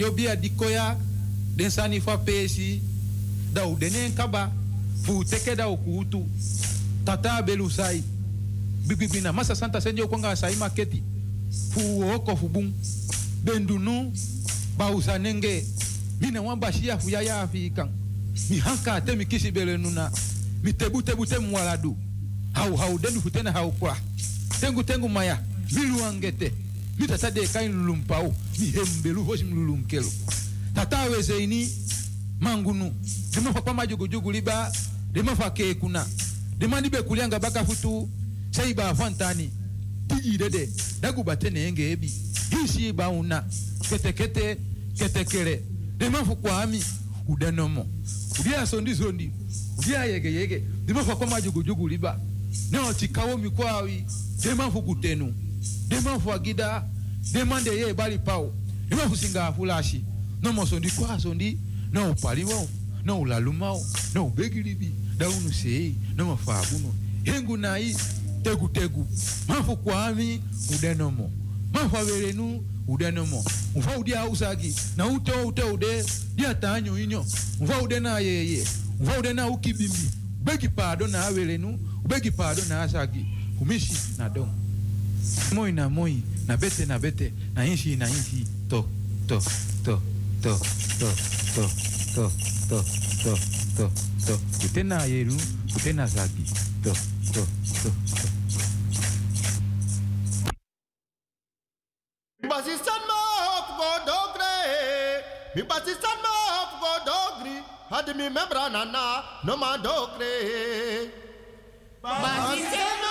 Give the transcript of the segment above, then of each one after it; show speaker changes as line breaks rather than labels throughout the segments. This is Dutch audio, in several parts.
yo bia dikoya den sani fa pesi da u denen kaba fu teke da ukutu tata belu sai bibibina masa santa senyo kwanga sai maketi fu oko fu bun bendunu ba usanenge mina wamba shia fu yaya ya fi kan mi hanka te mi kisi bele nuna mi tebu tebu te mwaladu hau hau denu futena hau kwa. Tengu tengu maya mi luangete mitatadeeka inlulumpa wo mihembelu voci mlulumkelo tatawezeini mangunu. Dimafa kwa majugujugu liba dimafa kekuna dimandibe kulianga bakafutu saiba fantani. Tijidede dagubate enge ebi. Hisi bauna ketekete ketekele dimafu kwami udanomo udia sondi sondi udia yege yege. Dimafa kwa majugujugu liba. Neo tikawo mikwawi dimafu kutenu. emafuagida demande e bali pao. Imafusinga fulashi. Nomosondi kwasondi noupaliwao noulalumao noubegilibi daunuseyi nomafabuno hengu nayi tegutegu mafu kwami udenomo. Mafu averenu udenomo. Mfa udia usagi. Na ute ute ude dia tanyo inyo. Mfa ude na yeye mfa ude na ukibimbi. Ubegi pado na averenu ubegi pado na asagi. Fumishi na domo moi na moi na bete na bete na inshi na inshi to to to to to to to to to to to ute na yeru ute na zagi to to to to
Basistan ma hop go dogre. Mi basistan ma hop go dogri. Had mi membra nana no ma dogre.
Basistan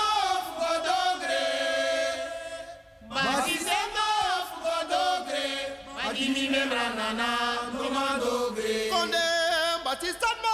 na na na, no
man do green. Konde, Batista.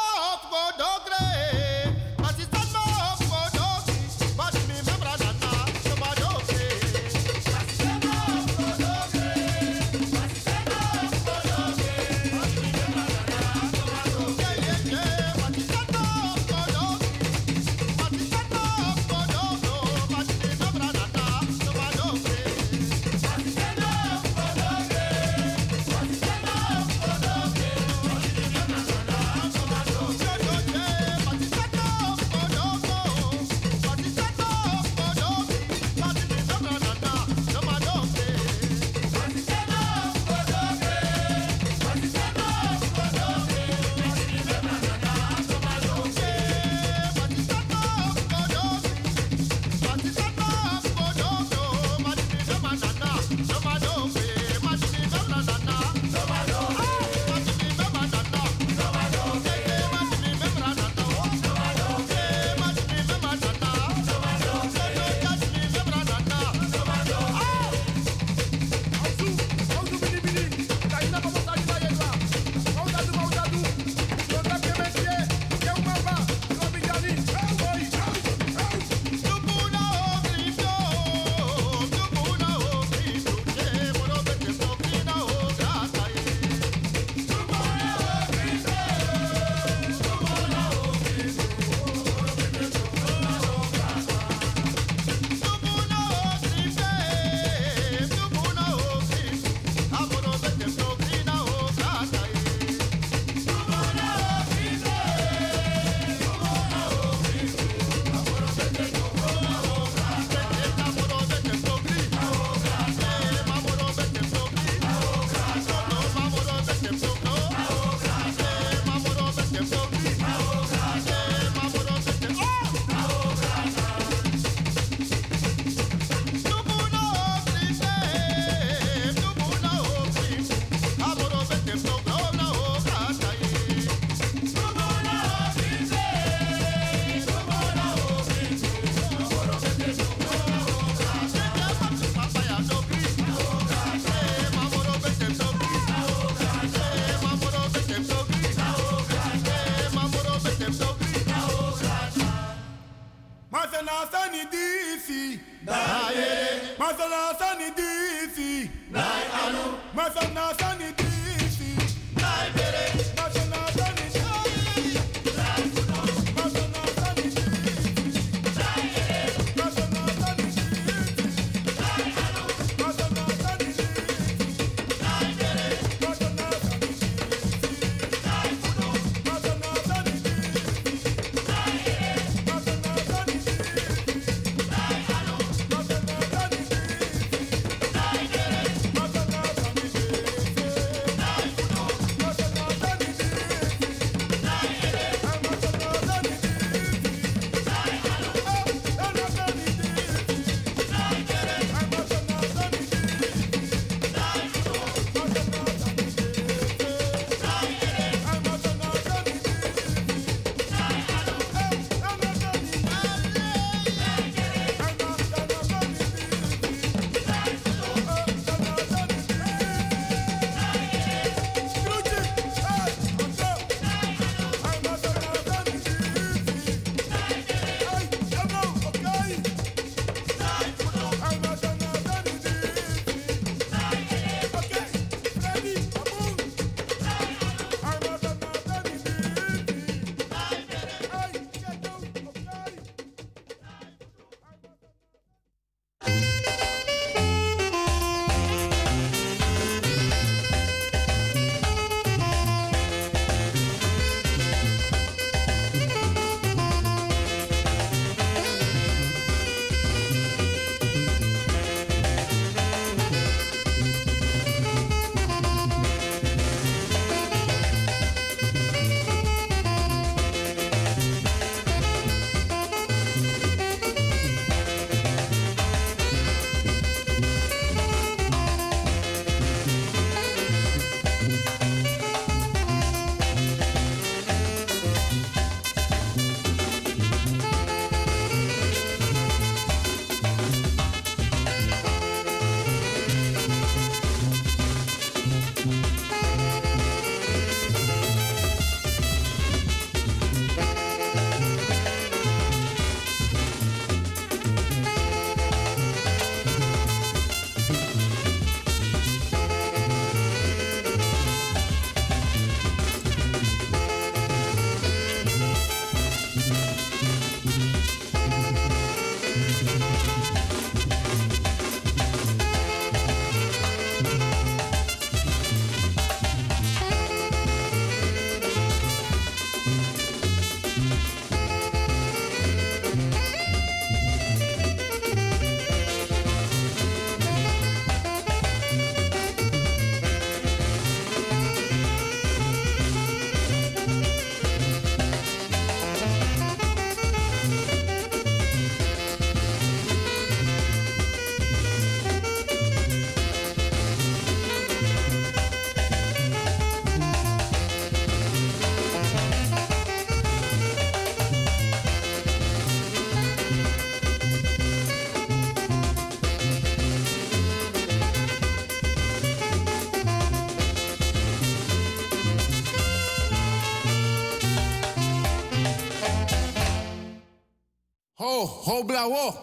Ho hobla wo.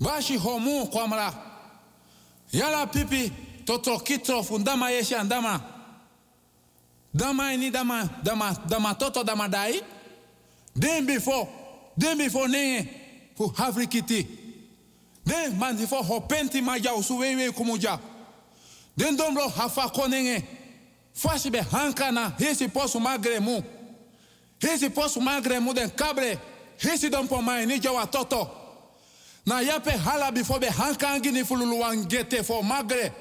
Bashi homu kwamra yala pipi totro kitro fundama yeshi andama. Dama ini dama dama dama toto dama dai. Den before den before nenge fu havrikiti den man before hopenti maja kumuja. Den dombro hafa konenge be hankana hesi posu magre mu. Hesi posu magre mu den kabre hesi don po ye ni jawa toto. Na yape hala bifo be hankangi ni fululu wangete for magre.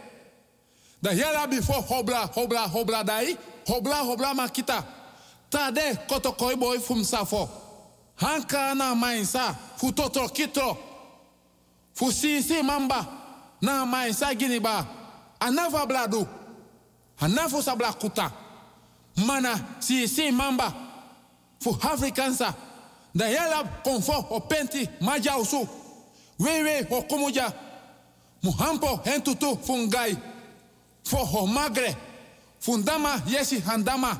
Da yala bifo hobla hobla hobla dai hobla hobla makita. Tade koto koi boy fum safo hanka na mainsa fu totro kitro. Fu sisi mamba na mainsa gini ba. Anava bladu anafu sabla kuta mana sisi mamba fu afrikansa da yala konfo o penti maja usu wewe o kumuja muhampo hentutu fungai. Fo ho magre fundama yesi handama.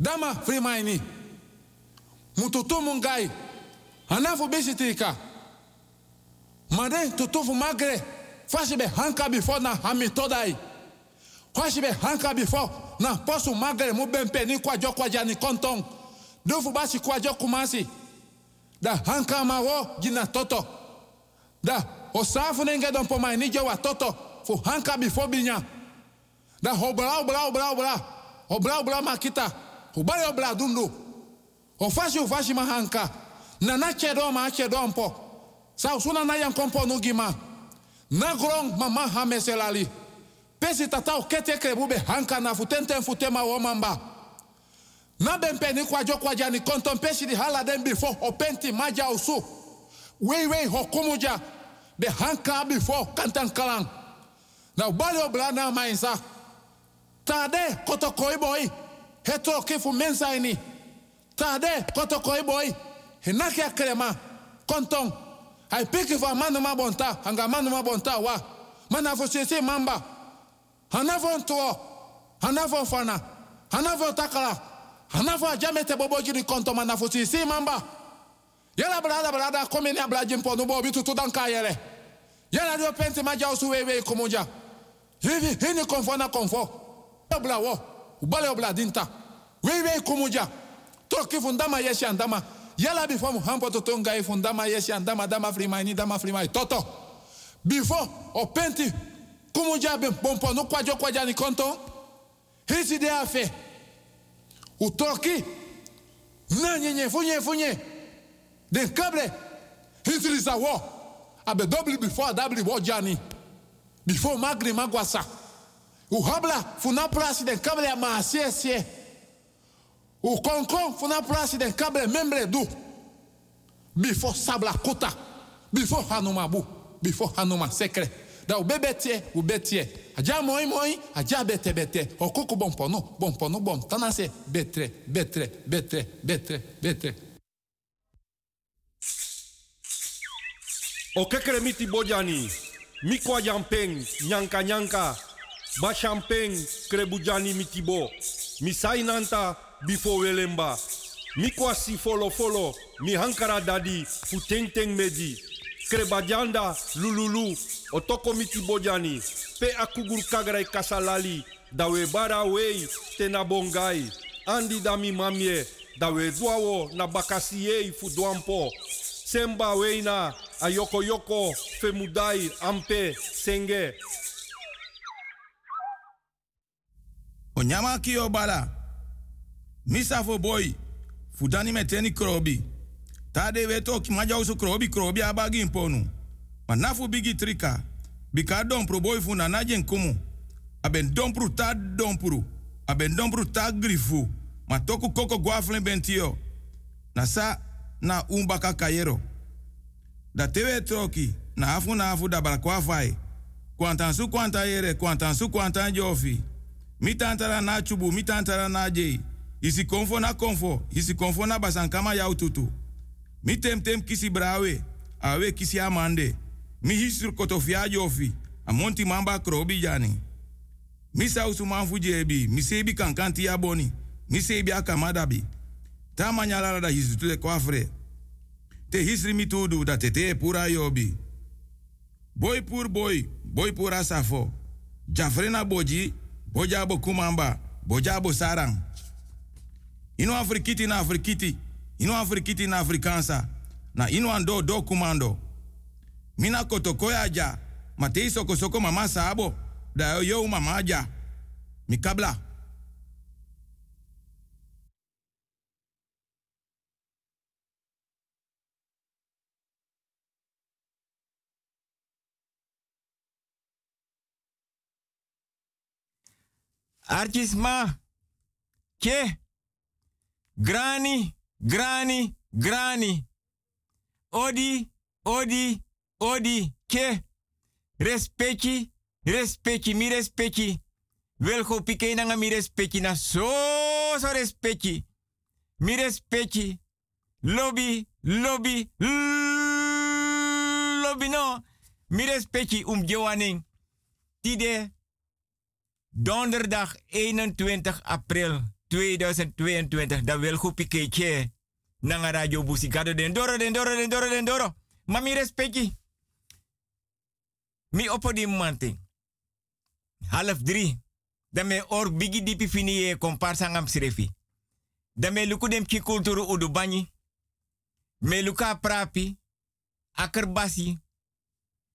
Dama frimaini. Mututu mungai. Anafu bisitika made tutufu magre fashi be hanka before na hami todai fashi be hanka before na posu magre mu bempe ni kwajo kwaja ni konton dufu basi kwajo kumasi da hanka ma wo gina toto. Da osafu nenge don ni jewa toto. Fu hanka before binya. Da hobra obra obra obra obra obra makita. Ubali obra dundu ofashi ufashi mahanka na na ma chedo mpo sa usuna na yan kompo nugima na grong mama hameselali. Pesi tata o kete hanka na futente futema wo mamba na bempe ni kwajo kwaja ni pesi di hala den before o penti maja usu. Wei wei hokumuja. Be hanka before kantan kalang. Na ubali obla na mainsa tade koto koi boy. Heto kifu mensa ini tade koto koi boy. Hinaki krema konton ai piki fa manu ma bonta hanga manu ma bonta wa. Mana fo sese mamba. Hanafo ntuo hanafo fana hanafo takala hanafo ajamete bobo jiri konton mana fo sese mamba. Yala brada brada komeni abla jimpo no bo bitu tudan kayere yala dio penti maja usu wewe kumuja hivi hini konfo na konfo. Obla wo ubale obla dinta. Wewe kumuja toki fundama yeshi andama. Yala before muhampo toto ngai fundama yeshi andama. Dama frimaini dama frimai toto. Before o penti kumuja be bompo no kwajo kwaja ni konto. Hisi de afe utoki? Na nyenye funye funye den kable hisi lisa wo abe double before double wo jani before magri magwasa. Uhabla funa plasi den kable ya maasie sie o konkon funa plasi den kable membre du. Before sabla kota. Before hanuma bu before hanuma sekre. Da o bebe tie o be tie aja moi moi aja bete bete. O koko bon pono bon pono bon tanase betre betre betre betre betre.
O kekere miti bojani, mikwa jampeng, nyanka nyanka, ba champeng, krebujani mitibo, misai nanta, bifo welemba, mikwa si folo folo, mi hankara dadi, futeng teng medi, krebajanda, lululu, otoko miti bojani, pe akugur kagrai kasalali, dawe bara wei, tena bongai, andi dami mamie, dawe duawo na bakasiei fudwampo, semba weina ayoko yoko femudai ampe senge
Onyama kio bala. Misa fo boy. Fudani meteni krobi. Tade weto ki maja krobi krobi abagi imponu. Manafu bigi trika. Bika dompro boy fu na najen kumu. Aben dompru ta dompru. Aben dompru ta grifu. Ma toku koko guaflen bentio. Na sa na umbaka kayero. Da tewe troki. Na afu na da balakwa fai. Kwantan su kwanta yere, kwantan su kwantan jofi. Mi tantara na chubu, mi tantara na jei. Isi konfo na konfo, isi konfo na basankama ya ututu. Mi tem tem kisi brawe, awe kisi amande. Mi hisur kotofia jofi, amonti mamba krobi jani. Mi sausu manfu jebi, mi sebi kankanti mi sebi akamadabi. Ta manyala da hisutu de kwafre. te hisri mi tudu dat te te pura yobi. Boy pur boy, boy pura safo. Jafrena boji, boja bo kumamba, boja bo sarang. Ino afrikiti na afrikiti, ino afrikiti na afrikansa. Na ino ando do kumando. Mina kotokoya ja, matei soko mama sabo. Da yo mama ja. Mikabla.
Artisma. Ke. Grani, grani, grani. Odi, odi, odi. Ke. Respecti, respecti, mi respecti. Welgo pike nanga mi respecti na so so respecti. Mi respecti. Lobby, lobby, lobby no. Mi respecti um. Tide donderdag 21 april 2022. Dat wil goed. Nanga radio busigado den doro den doro den doro den doro. Mi respecti. Mi oppo di. Half drie. Dan me or bigi dipi fini e komparsa ngam srefi. Dan me luku dem ki kulturu udu banyi. Me luka prapi. Akerbasi.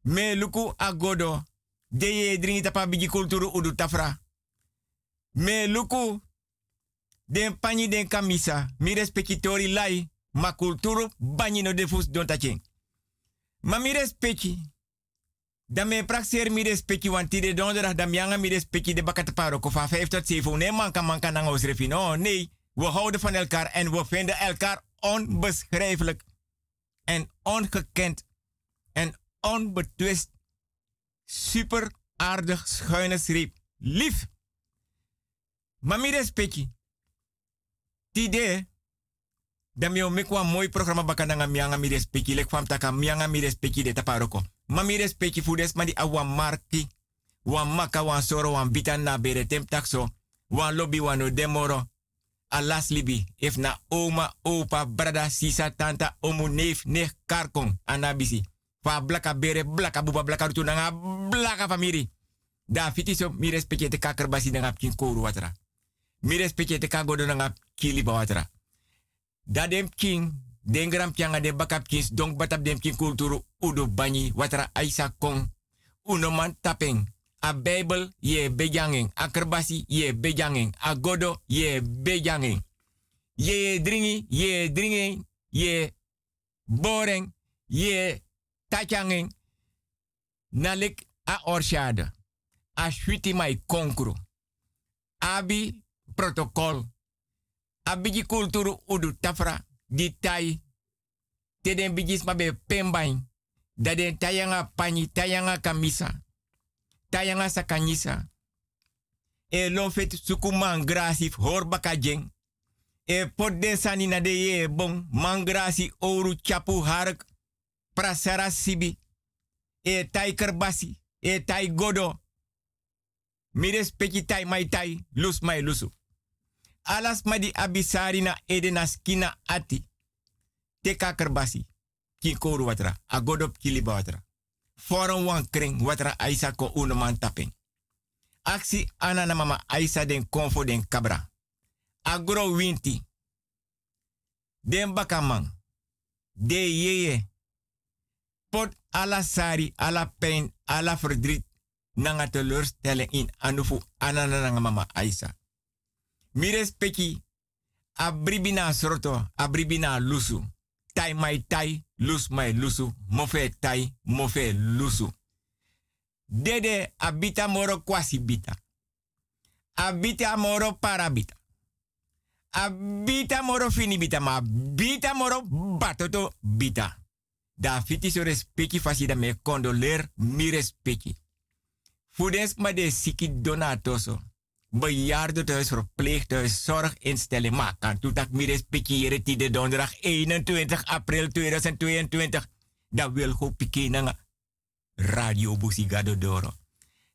Me luku agodo. De ye dringi tapa bigi kulturu udu tafra. Me luku. Den panyi den kamisa. Mi respekitori lai. Ma kulturu banyi no defus don tacheng. Ma mi respecti. Dan me praxeer mi respecti want tide donderdag dan mianga mi respecti de bakat paro ko van 5 tot 7. Nee man kan man kan nang osrefi. No, nee. We houden van elkaar en we vinden elkaar onbeschrijfelijk en ongekend en onbetwist super aardig schuine schreef. Lief. Maar mi respecti. Tide dan mi mooi programma bakandanga mianga mi respecti lek fam taka mi respecti de taparoko. Ma mi respecti fudes ma di awan marki. Wan maka soro wan na bere tem takso. Wan lobby wan no demoro. Alas libi. If na oma, opa, brada, sisa, tanta, omu, neef, neef, karkong, anabisi. Fa blaka bere, blaka buba, blaka rutu nanga, blaka famiri. Da fiti so mi respecti te kakerbasi nanga kin kouru watra. Mi respecti te kagodo nanga kili watra. Da dem king, den gram pianga de bakap kins, donk batap dem king kulturu udo banyi, watra aisa kong. Uno man tapeng. A Bijbel ye bejanging. A kerbasi ye bejanging. A godo ye bejanging. Ye dringi, ye dringi, ye boring, ye tachanging. Nalik a orshade. A shuiti mai konkru. Abi protocol. Abiji kulturu udu tafra. Di tai. Teden bijis mabe pembain. Daden tayanga pani, tayanga kamisa. Tayanga sakanyisa. E lon fet suku mangrasi hor bakajeng. E pot den sani na de bon mangrasi oru chapu hark prasara sibi. E tai kerbasi. E tai godo. Mi respecti tai mai tai lus mai lusu. Alas ma di abisari na edena skina ati. Teka kerbasi. Kikoru watra. Agodop kiliba watra. Forum wan kring watra aisa ko uno man taping. Aksi ana na mama aisa den konfo den kabra. Agro winti. Den bakamang. De yeye. Pot ala sari, ala pijn, ala verdriet. Nanga teleurstelling in anufu anana mama aisa. Mi respecti. Abribina sorto, abribina lusu. Tai mai tai, lus mai lusu. Mofe tai, mofe lusu. Dede abita moro kwasi bita. Abita moro parabita. Abita moro fini bita, ma bita moro batoto bita. Da fiti so respecti me condoler mi respecti. Fudens ma de siki donatoso. Bejaarde thuis, verpleeghuis, zorginstelling. Maar kan toetak mi respectiëren die de donderdag 21 april 2022. Dat wil go piki nanga radio busigado doro.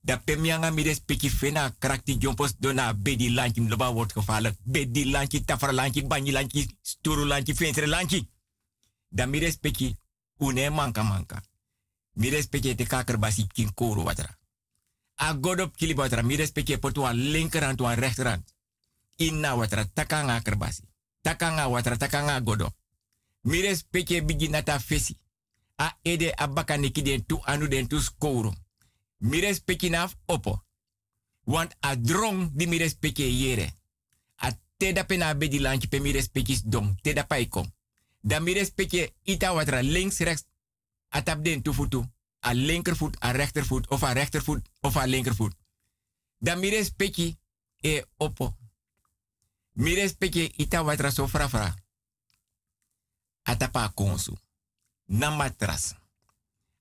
Da pemianga mi respecti fena krakti jompos dona bedi lanchi loba wordt gevaarlijk. Bedi lanchi, tafra lanchi, banyi lanchi, sturu lanchi, ventre lanchi. Da mi respecti une manka manka. Mi respecti te kaker basi kin koro watra. A godop kili watra. Mi respecti potu an linkerhand to an rechterhand. Inna watra takanga kerbasi. Takanga watra takanga godop. Mi respecti bigi nata fesi. A ede abaka neki den tu anu den tu skoro. Mi respecti naf opo. Want a drong di mi respecti yere. A teda pena bedi lanchi pe mi respecti dong. Teda paikom. Da mi respecte ita watra links, rechts. Atap den tu. A linkervoet, a rechtervoet, of a rechtervoet, of a linkervoet. Da mi respecte e opo. Mi respecte ita watra so fra fra. Atapa konsu. Na matras.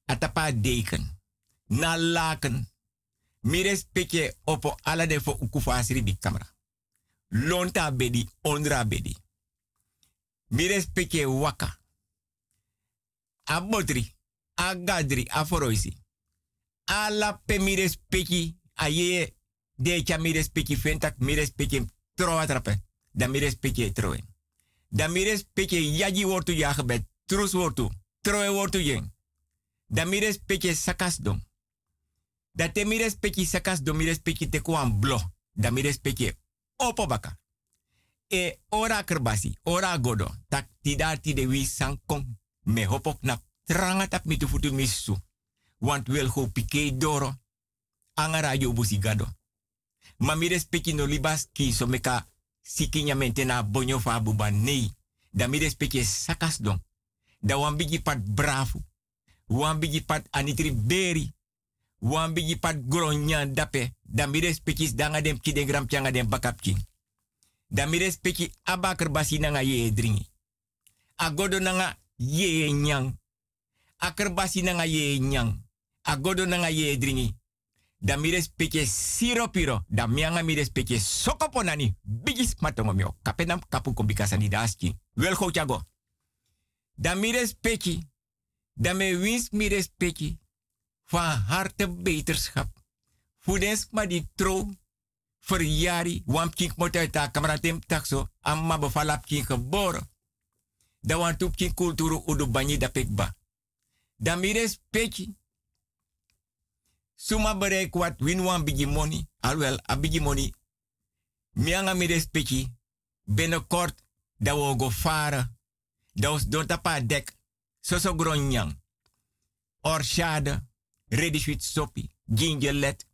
Atapa deken. Na laken. Mi respecte opo ala de fo ukufa asiri bi kamera. Lonta bedi, ondra bedi. Mi respecte waka. A botri, a gadri, a. Ala pe mi de cha mi respecte fentak mi respecte troa trape. Da mi respecte troe. Da mi respecte yaji wortu ya gebet. Trus wortu. Troe wortu yen. Da mi respecte sakas dom. Da te mi respecte sakas dom blo. Da mi respecte opo baka e ora kerbasi, ora godo, tak tida tide wi sankong, me hopok na tranga tap mitu futu misu, want wel go pike doro, angara yo busigado. Ma mi respecti no libas ki so meka sikinya mente na bonyo fa buba nei, da mi respecti sakas don, da wan bigi pat bravo, wan bigi pat anitri beri, wan bigi pat gronya dape, da mi respecti danga dem ki den gram changa dem bakap da mi respecti abakar basi nanga ye dringi. Agodo nanga ye nyang. Akar basi nanga ye nyang. Agodo nanga ye dringi. Da mi respecti siropiro. Da mianga mi respecti sokoponani. Bigis matongo mio. Kapenam kapu kombikasa ni daski. Wel go chago. Da mi respecti. Da me wins mi respecti. Van harte beterschap. Voedens maar die trouw verjari, want kink moet uit de kameratem takso, amma befalap kink geboren. Da want kink kulturu udu banyi da pekba. Da mires peki. Suma bereik wat win wan bigi money, alwel a bigi money. Mianga mires peki, binnenkort da wo go varen. Da was don tapa soso ready sweet soppy, gingerlet,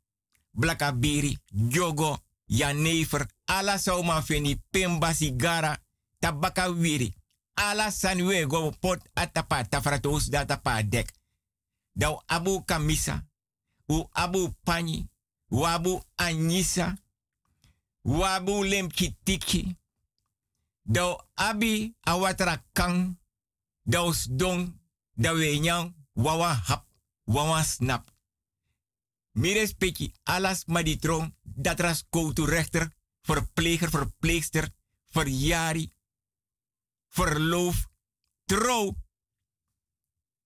blakabiri, jogo, yanever, ala sauma feni, pemba sigara, tabaka wiri. Ala sanwe go pot atapa tafratos da tapa dek. Dau abu kamisa, u abu pani, wabu anyisa, wabu lemkitiki. Dau abi awatra kang, dau sdong, dau wenyang, wawa hap, wawa snap. Mires peki alas maditron, datras koutu rechter, verpleger, verpleegster, verjari, verloof, trouw.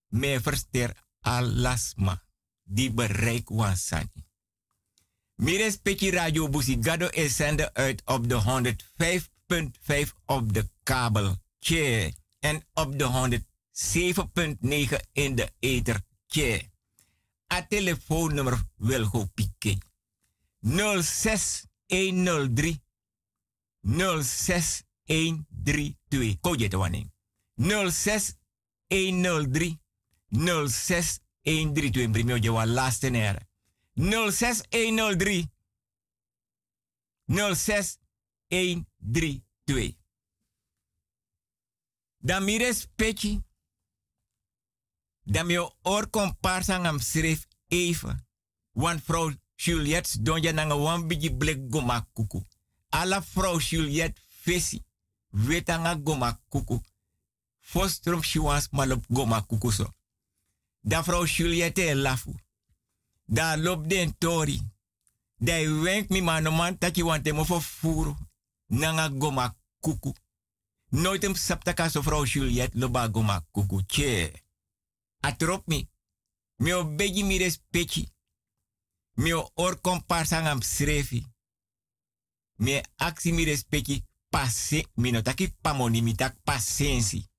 Mij verster alasma, die bereik wansani. Mires Peki Radio Busigado is zender uit op de 105.5 op de kabel. Tje. En op de 107.9 in de ether. Tje. A telefoonnummer Wilgo Piqué. 06103 06 132. Koje de wanneer. 06 103 06 132. Primio je wa laatste nere. 06 103 06 132. Dan mires peki. Dan mio oor comparsang am schreef even. Want vrouw Juliet donja nanga wan bigi blek goma kuku. Alla vrouw Juliette fesi. Wetanga goma kuku. Fostrom shiwans malop goma kuku so. Da vrouw Juliette lafu. Da lop den tori. Da wenk mi manoman taki wante mo fo furu. Nanga goma kuku. Nooit hem saptaka so vrouw Juliette loba goma kuku. Tje. Atrop mi. Mi o begi mi respecti. Mi o or komparsa ngam srefi. Mi aksi mi respecti pase. Mi no taki pamoni mi tak pasensi.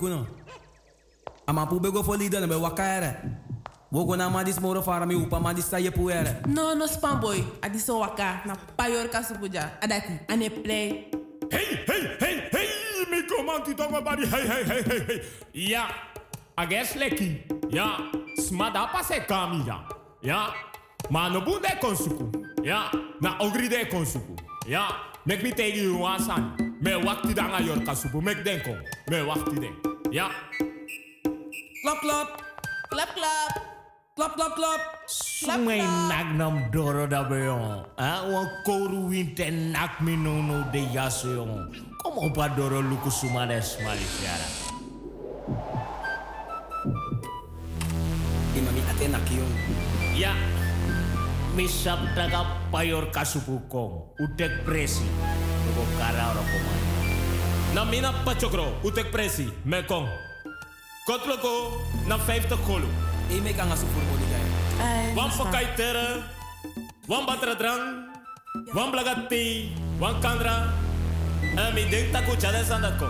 kuno. Ama pu bego fo lidan be wakaere. Wo gona ma dis moro fara mi upa ma dis saye.
No no spam boy, adiso waka na payor kasupuja. Adati ane play.
Hey hey hey hey, mi komanti tongo bari hey hey hey hey hey. Ja, ages leki. Ja, smada pase kamira. Ja, ma no bunde konsuku. Ja, na ogride konsuku. Ja, mek mi tegi ruasan. Me wakti danga yor kasupu, mek denko. Me wakti denko. Ja.
Klap, klap.
Klap, klap.
klop, klap, klap.
Sungai nagnam doro da beyon. Ah, wa koru winte nak minono de yaseyon. Como pa doro luku sumanes malisiara.
Imami atenak yon.
Ya. Misap tagap payor kasupukong. Utek presi.
Tugo kara ora pemain. Na mina pachokro, utek presi, me kong. Kotloko, na 50 kolo.
E me kan asu voor moni jai.
Wan pakai tere, wan batra drang, wan blagati, wan kandra. En mi denk taku chade sandat ko.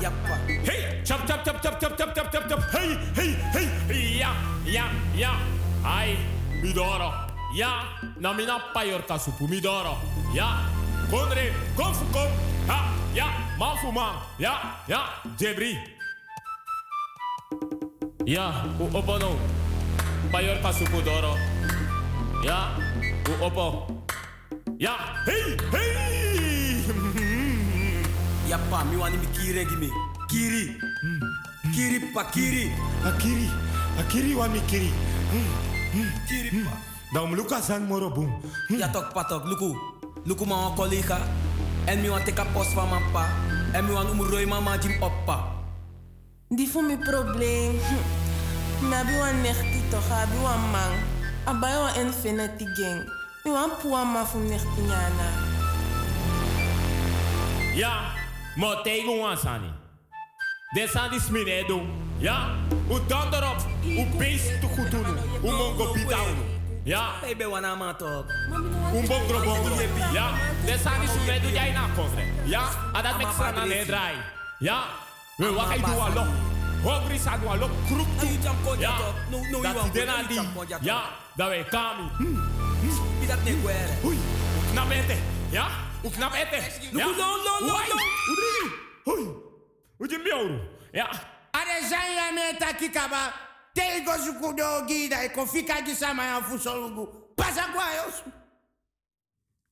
Yappa.
Hey, chap chap chap chap chap chap chap chap chap. Hey, hey, hey. Ja, ja, ja. Ai, midoro. Ja, na mina payor kasupu midoro. Ja, Bondre, Gonfukom, Ha, Ya, Mafuma, Ya, Ya, Jebri. Ya, u opono, payor pasupudoro. Ya, u opo. Ya, hey, hey.
ya pa, mi wani mi kiri gimi. Kiri. Kiri pa, kiri.
Akiri, akiri wani kiri.
Kiri pa.
Daum luka sang morobum.
Ya tok patok luku. Luku ma wan collega. En mi wan teka post van mijn pa. En mi wan umroi mama jim oppa.
Die voor mijn probleem. Na bi wan nechti toch, abi wan man. Abai wan infinity gang. Mi wan puwa ma fu nechti nyana.
Ja, maar tegen ons aan. Dit zijn die sminedo. Ja, u dan erop. U beest te goed doen. Mongo pitao. Ja.
Baby wanna mat up.
Un bom grobo. Ja. Desani su medu jai na kofre. Ja. Adat mek sana ne drai. Ja. We wakai du alok. Hogri san aan de tu. Ja. Dat dena di. Ja. Da we kami.
Ne.
Hui. Ja. Uknap ete. Ja.
No no no no.
no. Hui. Ujimbi. Ja.
Are jai ame takikaba teigo zukudogida ikofika jisama ya fusolugu pasa kwayo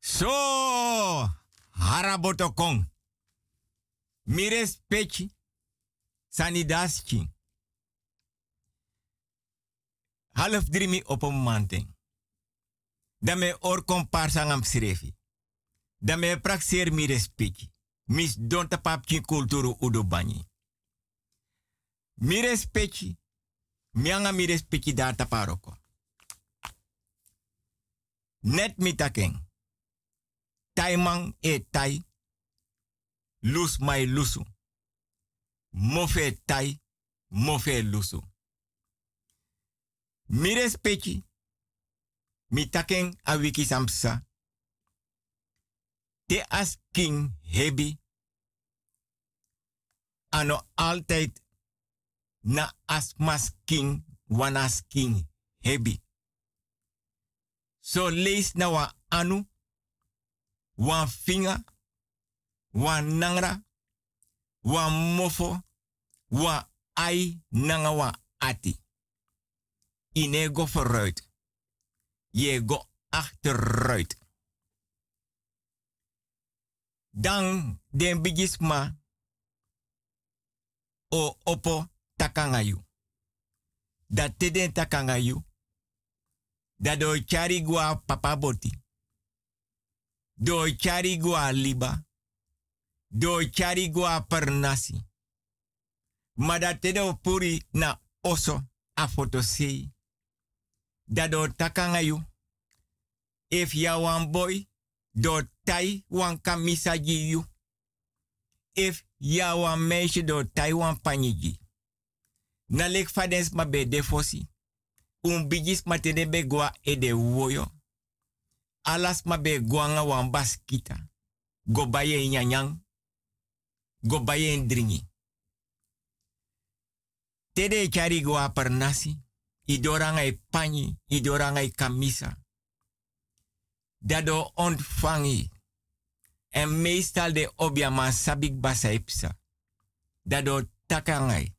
so harabotokon mires pechi sanidaski half drimi op een manting dame or komparsa ngam srefi dame prakser mires pechi mis donta papki kulturu udobani mires pechi Mianga mi respecti daar ta paroko. Net mi taken. Taimang e tai. Lus mai lusu. Mofe tai. Mofe lusu. Mi respecti. Mi samsa. Te as king hebi. Ano altijd na as mas king wanas king hebi. So lees na wa anu, wan finga, wan nangra, wan mofo, wa ai nanga wa ati. Ine go vooruit. Je go achteruit. Dan den bigisma o opo takangayu. Dat te den takangayu. Dat do chari gua papa boti. Do chari gua liba. Do chari gua pernasi. Maar dat te do puri na oso a fotosei. Dat do takangayu. If ya wan boy, do tai wan kamisa you. If ya wan meisje do tai wan panyigi. Na lek fadens ma be defosi. Un bigis ma tene gwa e de woyo. Alas ma be gwanga wan baskita. Go baye nyanyang. Go baye dringi. Tede chari gwa per nasi. Idoranga e panyi. Idoranga e kamisa. Dado ontvangi. En meestal de obiama sabik basaipsa. Dado takangai.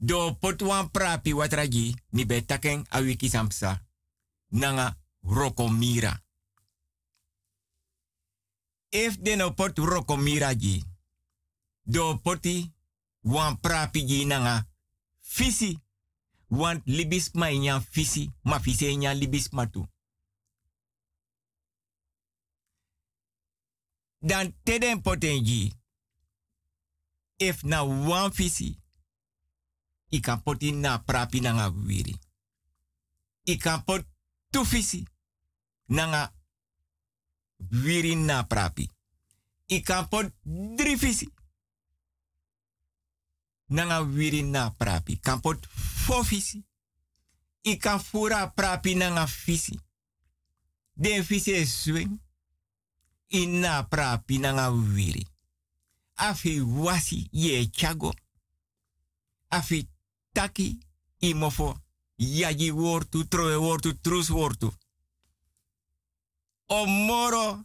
Do potwan prapi watragi ni be taken a wiki samsa. Nanga rokomira. If de no pot rokomira gi. Do poti wan prapi gi nanga fisi. Want libis ma inyan fisi. Ma fisi inyan libis matu. Dan teden potenji. If na wan fisi. I kan na prapi nanga wiri. I kan pot tu fisi. Nanga wiri na prapi. I kan pot drie visi. Nanga wiri na prapi. Kan pot fo visi. I kan fura prapi nanga visi. Den visi e swing. Na prapi nanga wiri. Afi wasi ye chago. Afi taki imofo. Yaji wortu, troe wortu, trus wortu. Omoro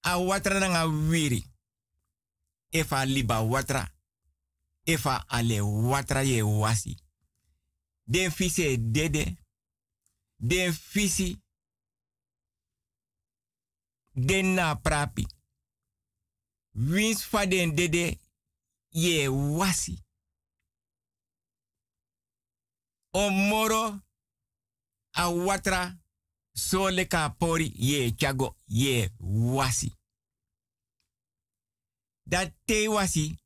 a watra nanga wiri. Efa liba watra. Efa ale watra ye wasi. Den fisi dede. Den fisi. Den prapi. Wins fa den dede ye wasi. Omoro a watra so leka pori ye chago ye wasi. Dat te wasi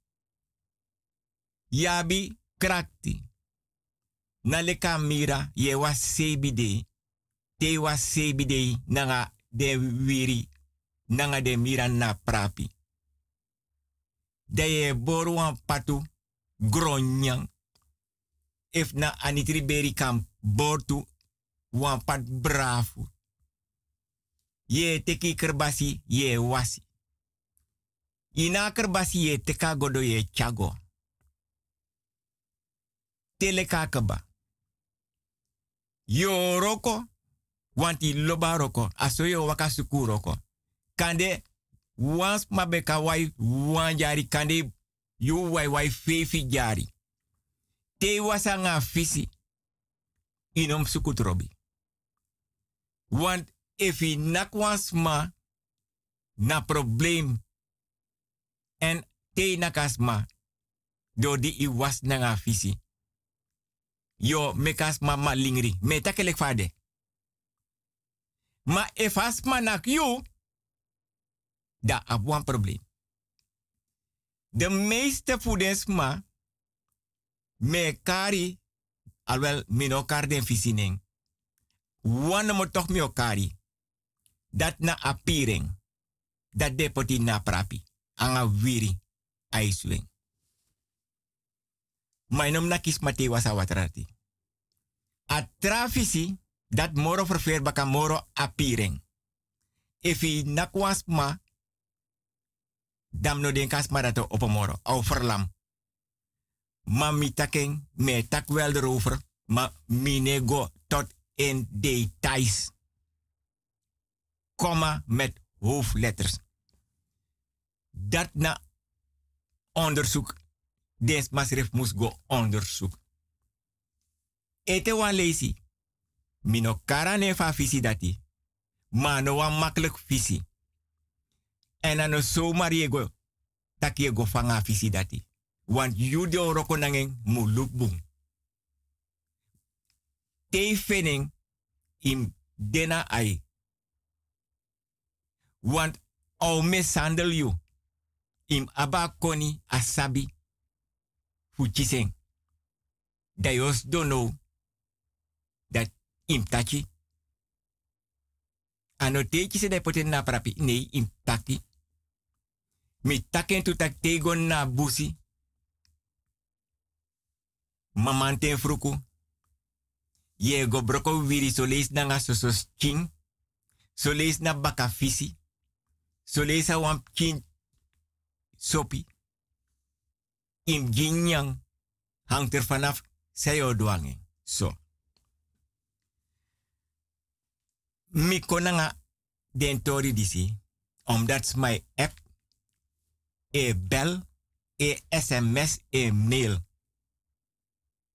yabi krakti. Na mira ye was sebi de. Te was sebi de nanga de wiri. Nanga de mira na prapi. Da ye patu gronyang. If na anitri beri kam bortu wan pat brafu. Ye teki kerbasi ye wasi. Ina kerbasi ye teka godo ye chago. Tele kakaba. Yo roko, wanti loba roko, aso yo waka suku roko. Kande, wans mabeka wai wan jari, kande yu wai wai fefi jari. Te wasa nga fisi, inom suku trobi. Want if i nak wans ma, na probleem, en te nakas ma, do di i was na nga fisi. Yo mekas ma lingri, me takelek fade. Ma if as ma nak you, da ab wan probleem. De meeste voedens ma, me kari, alwel mino kar den visining. Wan mo toch mi okari. Dat na appearing. Dat depoti na prapi. Anga wiri. Aiswing. Mainom na kis mate wasa watrati. A trafisi, dat moro verveer baka moro appearing. If i nakwas ma, dam no den kas ma dat op moro. Au verlam. Ma mi taking, me tak wel erover, ma mi nego tot in details. Komma met hoofdletters. Dat na onderzoek. Des masref moest go onderzoek. Ete wan leesi. Mino karane fa visi dati. Maar no wan makkelijk visi. En ano zomaar je go. Tak je go fanga visi dati. Want you de roko nangen muluk boom. Te fening im dena ai. Want au mishandle you. Im aba koni asabi. Fuchiseng. Dayos don't know dat im tachi. Ano teki se poten na prapi. Nee, im taki. Mi taken tu tak tegon na busi. Mamanten fruku. Ye go broko wiri so lees na nga sosos king. So na baka fisi. So lees a sopi. Im ginyang hangt er vanaf sayo. So. Mi konanga den tori disi. My app, e bel, e sms, e mail.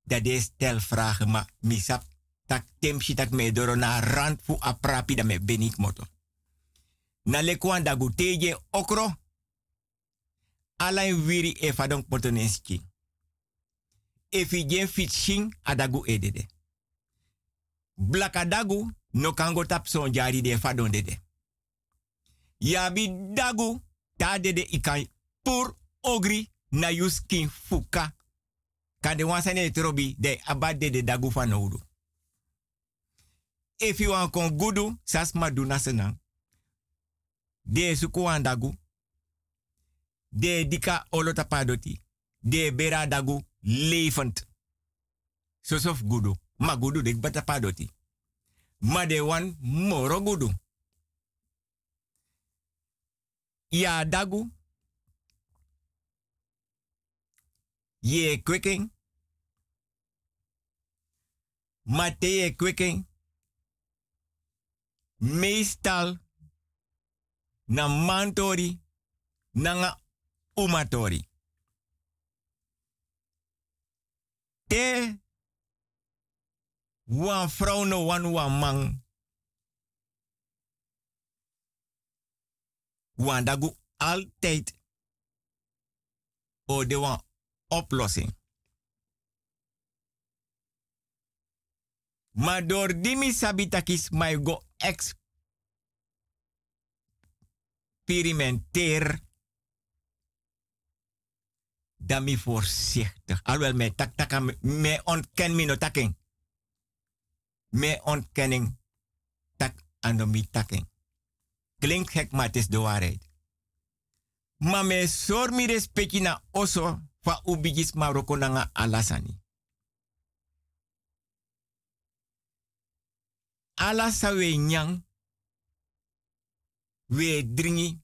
Dat is tel vragen, maar misap tak temshi tak me doro na rand fu aprapi da me benik moto. Na lekwan da guteje okro. Alain wiri e fadon potonenski. E fi gen fitching adagu edede. Blakadagu no kango tap son jari de fadon dede. Yabi dagu ta dede ikan pur ogri na yuskin fuka. Kade wansane trobi de abade de dagu van oudu. If you want kon gudu, sas ma du nasenang. De suku dagu. De dika olotapadoti. De bera dagu levend. Sosof gudu. Ma gudu de batapadoti. Ma de wan moro gudu. Ya dagu. Ye kweking. Ma te ye kweking. Meestal na mantori nanga umatori. Te wan vrouw no wan wan man. Wan dagu altijd o de wan oplossing. Maar door dimi sabitakis mij go experimenteer. Dan mi voorzichtig. Alhoewel mij tak taka me ontken mi no taking. Me ontkenning tak aan mi taking. Klinkt gek, maar het is de waarheid. Maar me sor mi respecti na oso fa ubigis maroko nanga alasani. Ala sa we nyang we dringi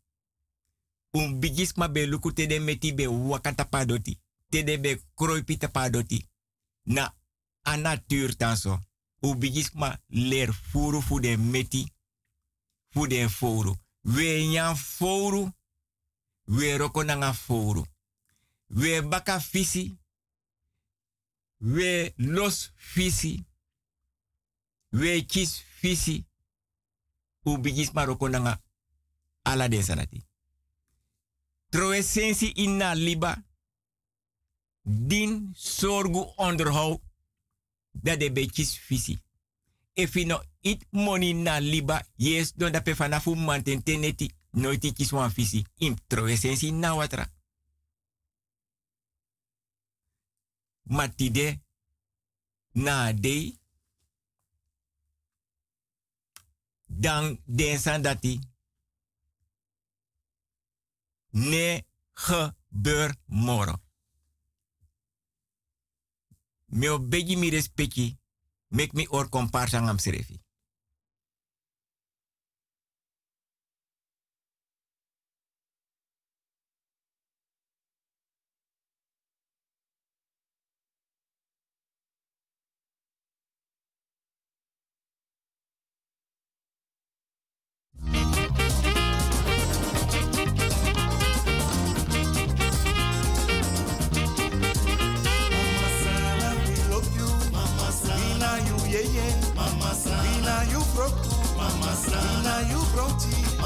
un bigis ma be luku tede meti be wakata padoti tede be kroipi padoti na a natuur tanso u bigis ma leer furu fu de meti fu de fouru we nyan fouru we roko nanga fouru we baka fisi we los fisi we kis fisi u bigis maroko nanga ala de sanati. Troe sensi inna liba din sorgu onderhoud dat de bekis fisi. If you no it money na liba, yes, don da pe fanafu manten teneti, noiti kis wan fisi. Im troe sensi na watra. Matide na dei dan den san dati ne gebeur moro. Me o begi mi respecti, mek mi or komparsa am serefi.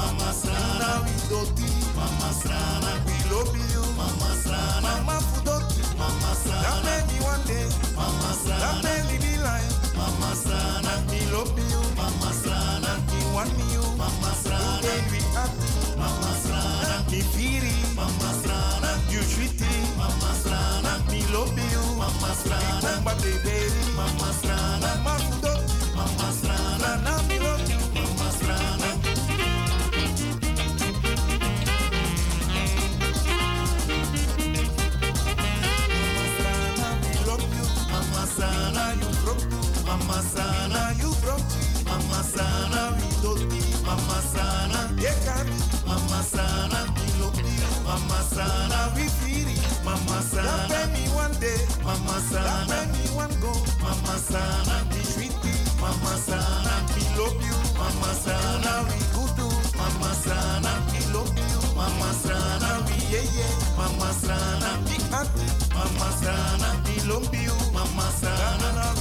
Mama Vina we doti, Mama we love you, Mama Mama fudoti, Mama That made Mama That made me be like, Mama me love you, Mama me want me you, Mama Today we Mama feel it, Mama you treat Mama love you, Mama Mama Mama Mama Mama sana you broke Mama sana we doti Mama sana yekari Mama sana love you Mama sana we feel Mama sana that me one day Mama sana me one go Mama sana we sweet Mama sana love you Mama sana we good Mama sana love you Mama sana we yeah Mama sana we happy Mama sana love you Mama sana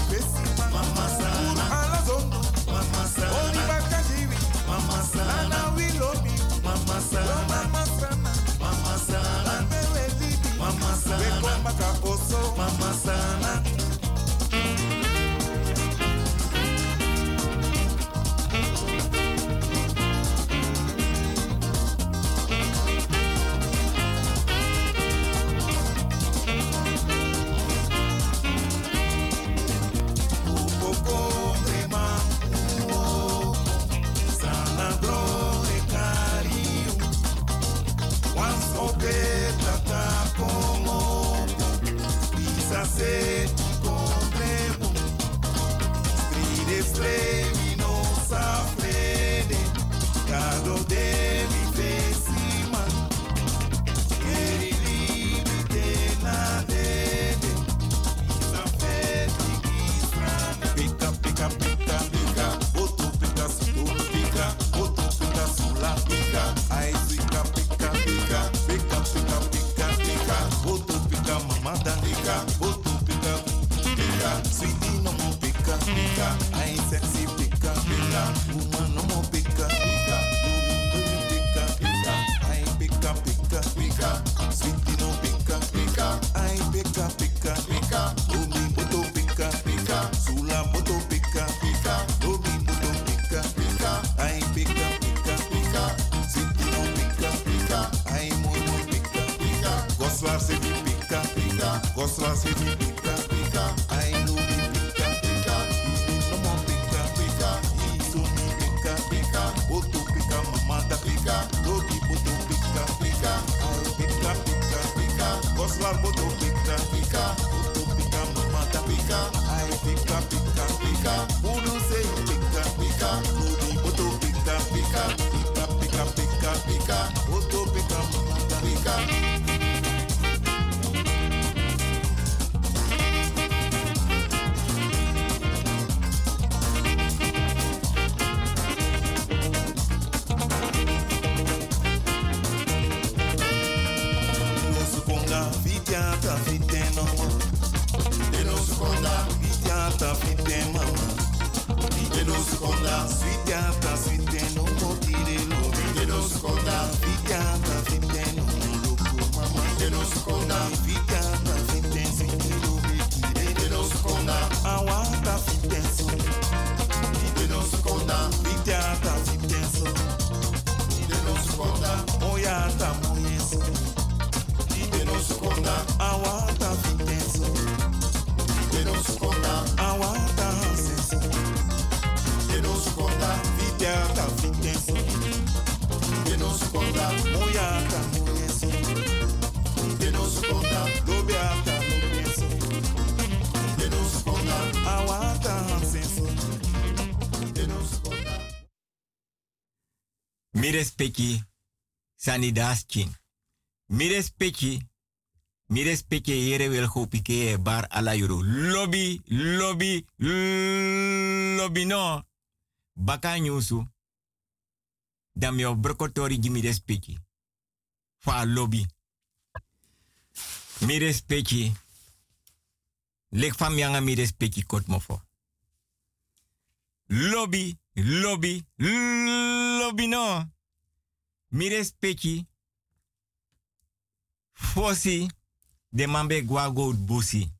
respecti sanidas chin. Mi respecti, mi respecti yere wel hopike bar ala yuru. Lobby, lobby, lobby no. Baka nyusu. Dam yo brokotori gi mi respecti. Fa lobby. Mi respecti. Lek fam yanga mi respecti kot mofo. Lobby, lobby, lobby no. Mi respecti. Fosi de mambe gwa go busi.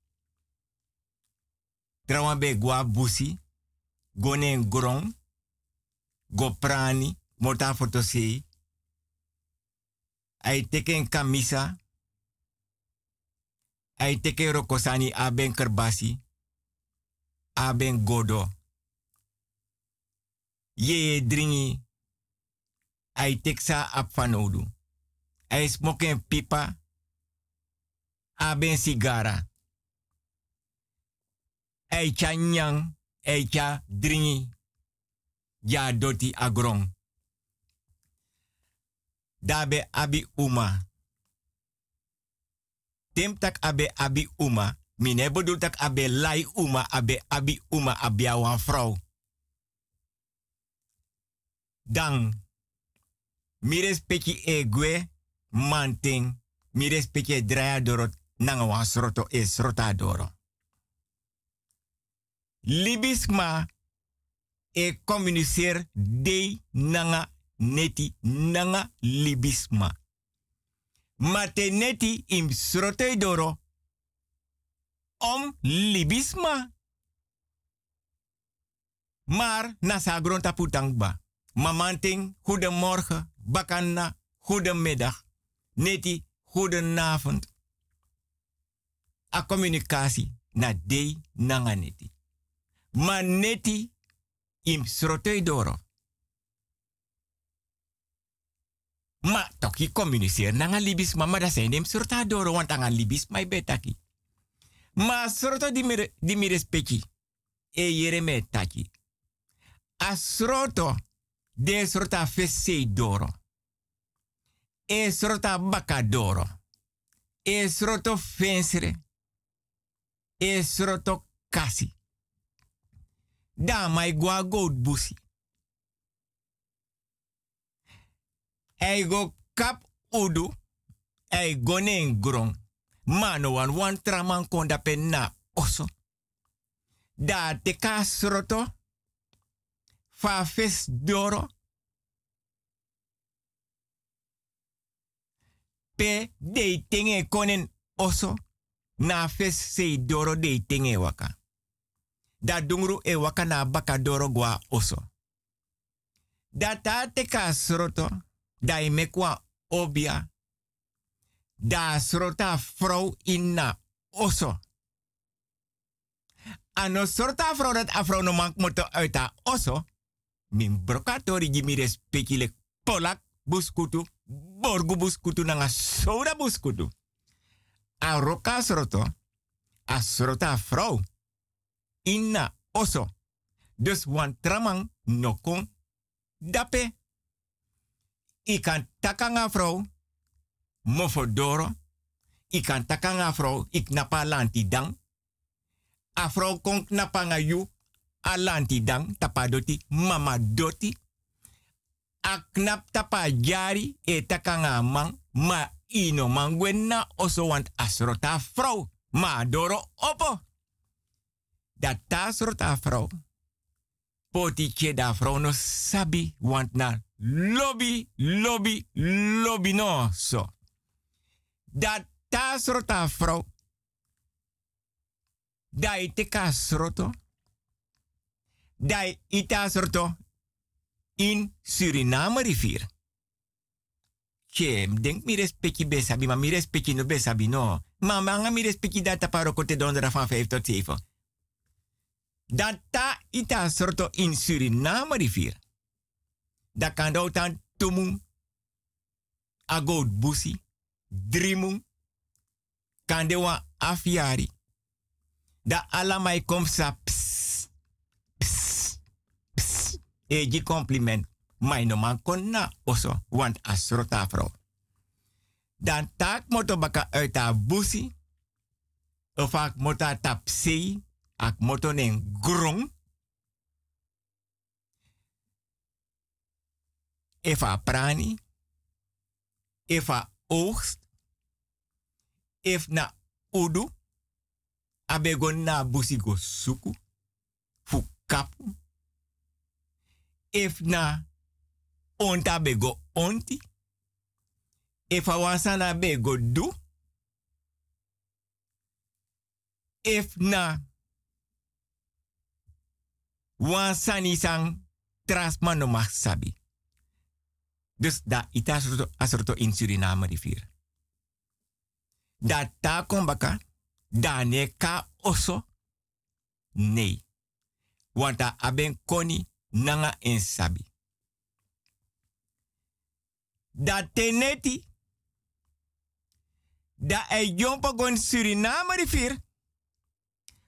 Trawan be gwa busi. Gone gron. Go prani. Mota fotosei. Ai teken kamisa. Ai teken rokosani aben kerbasi. Aben godo. Ye dringi. Ai teksa ap fanodu. Ai smoken pipa. Aben sigara. Ai cha nyang. Ai cha dringi. Ja doti agrong. Dabe abi uma. Tem tak abe abi uma. Mine bedoel tak abe lai uma. Abe abi uma abia wan vrouw. Dan. Mi respecti egwe manting. Mi respecti draya dorot nanga wan sroto e srota doro. Libisma e communiceer de nanga neti nanga libisma. Mate neti im srote doro om libisma. Maar nasa gronta putangba. Mamanting, goedemorgen. Bakanna, goedemiddag. Neti, goedenavond. A communicatie na de nanga neti. Ma neti im srotei doro. Ma toki communiceer nanga libis mama da zijn dem doro want anga libis mai betaki. Ma sroto di mire di. E yere me taki. A sroto de srota fesse doro. E srota baka doro. E sroto fensere. E sroto kasi. Da mai gwa goat busi. Ei go kap udu. Ei go nen grong. Mano wan wan traman konda pen na oso. Da te ka sroto. Fa fes doro. Pe de tenge konen oso. Na fes se doro de tenge waka. Da dungru e waka na baka doro gwa oso. Da ta te ka sroto. Da mekwa obia. Da srota vrouw in na oso. Ano sorta vrouw dat afro no mank moto uit oso. Min brokatori gimi respectile polak buskutu. Borgu buskutu nanga soda buskutu. A roka sroto. A srota. Inna oso. Dus wan tramang no kon dape. I kan takanga vrouw. Mofodoro. I kan takanga vrouw. Ik napa lanti dang. A kon. A lanti dang. Tapadoti. Mama doti. A knap tapa jari. Takanga. Ma ino man na oso want asrota vrouw. Ma doro opo. Dat ta srota vrouw. Poti da vrouw no sabi. Want na lobby, lobby, lobby no so. Dat ta srota vrouw. Dai te ka sroto. Dai ita sroto in Suriname rivier. Chem, denk mi respecti besabi, maar mi respecti no besabi no. Maar manga mi respecti data paro kote dondera van 5 tot 7. Dat ta ita sroto in Suriname rivier. Da kan dan tumu agout busi, drimu, kan de wan afiari. Da alamai kom sa Eji compliment. Mai no man kon na oso, want asrota vrouw. Dan taak moto baka uit a busi, of ak moto tap sei, ak moto nen grong, Efa prani. Efa oogst. Ef na udu. Abego na busigo suku. Fu kapu. Ef na onta bego onti. Efa wansana bego du. Ef na wansani sang trasman no mag sabi. Dus da ita asorto, asorto in Suriname rivier. Da ta kombaka, da ne ka oso, nee. Want da aben koni nanga en sabi. Da teneti, da e jompo gon Suriname rivier.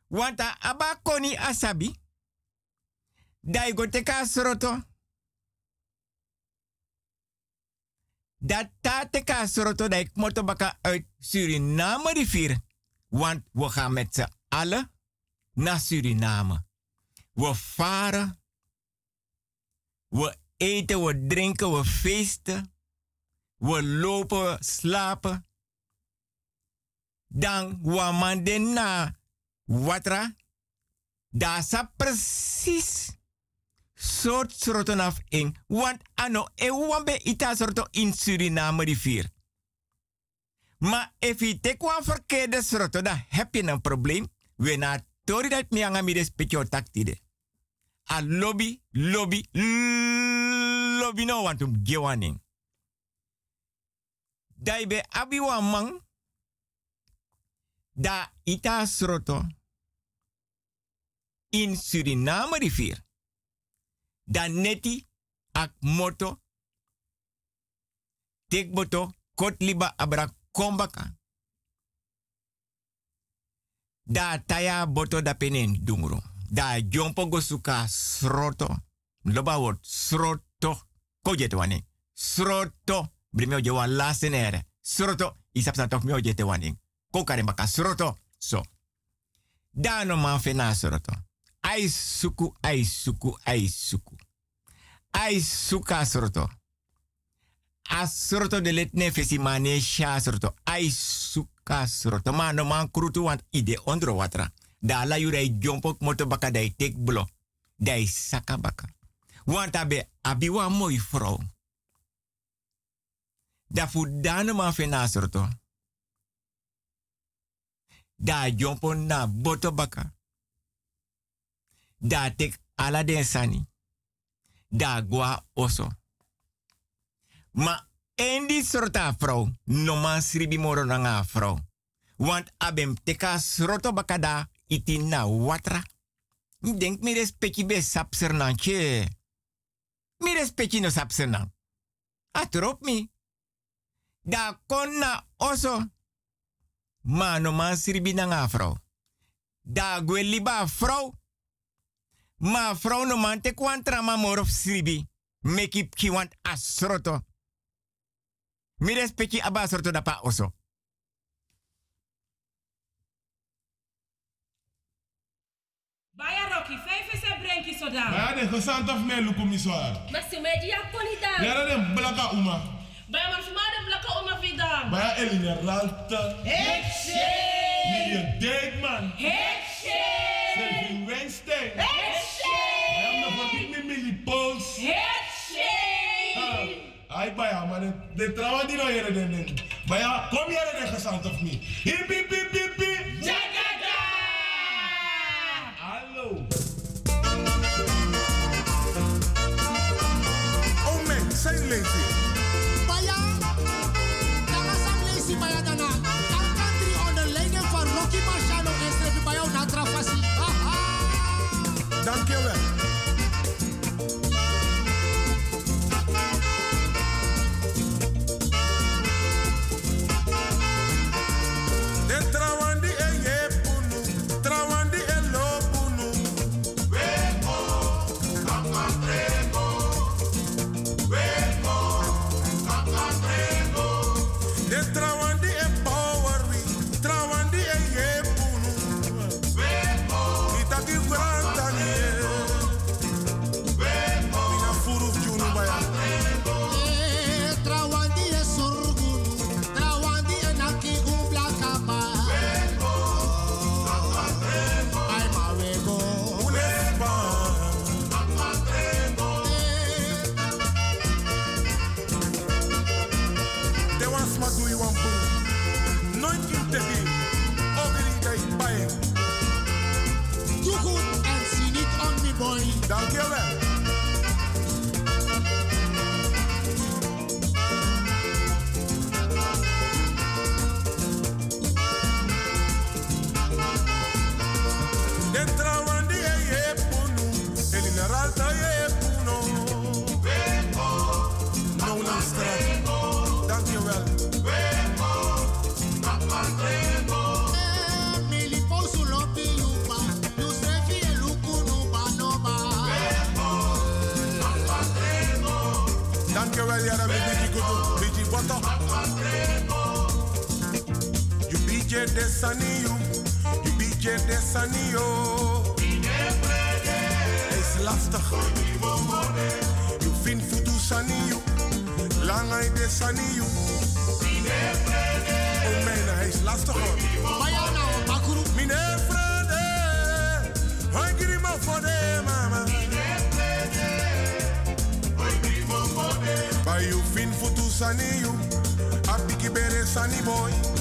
Want da aba koni asabi, da i go teka soroto. Dat tate ka soroto dat ik moet baka uit Suriname rivier. Want we gaan met z'n allen naar Suriname. We varen. We eten, we drinken, we feesten. We lopen, we slapen. Dan wamande na watra. Daar sa precies soort soorten af in. Want ano e wambe ita soorten in Suriname rivier. Maar if je tekwa verkeerde soorten, dan heb je een probleem. We na tori dat mi anga mi respectio taktide. A lobby, lobby, lobby no want um gewaning. Dai be abi wa mang. Da ita sroto in Suriname rivier. Dan neti ak moto tek boto kot liba abra kombaka. Da taya boto da penen dungro. Da jompo go sroto. Loba word sroto. Kojet wani. Sroto. Brimeo je wan laatste nere. Sroto. Isap sa toch meo je te wani. Sroto. So. Da no man fena sroto. Ai suku, ai suku, ai suku. Suka sroto. Asroto de let ne fesi mane sha sroto. Ai suka sroto. Ma no man krutu want ide ondro watra. Da la yurei jompo moto baka dai tek blo. Dai saka baka. Want abe abiwa moi vrouw. Da fu fena sroto. Da jompo na boto baka. Da tek ala den sani. Da gwa oso. Ma endi sorta vrouw, no man sribi moro na nga. Want abem teka sroto bakada iti na watra. Ik denk mi respecti be sapsernantje. Mi respecti no sapsernan. Atrop mi. Da kon na oso. Ma no man sribi na nga vrouw. Da gwe liba vrouw. Ma vrouw no man te kwantra ma morof sribi. Meki ki want asroto. Mi respecti aba sorto da pa oso.
Baya Rocky, vijf is een brenkje zo dan.
Ja, de gezant of mij niet zwaar.
Maar ze met die kon dan.
Ja, dat is blaka uma.
Baya maar voor de blakke oma vidan.
Ja, Eline Ralta.
Hekse!
Lilian Dijkman.
Hekse!
Selvin Weinstein.
Hekse!
Ja, maar vergeet me Millie Pauls.
Hekse!
Ay, baya, maar de, trouwen die nou hier den den. Baya, kom hier de gezant of niet? Hip, hip, hip, hip,
Baya dana. Kan country onder leiding van Rocky Marciano en naar Travassi.
Dankjewel.
De Yara, mi biji kudu, biji boto. You bije desani you, you yo. Is lastig. You fin futu sani you, langai desani you. Oh man, hij is lastig hoor.
Na o bakuru.
Mine frede, hoi grima fode mama. Sani you, a bigi bere sani boy.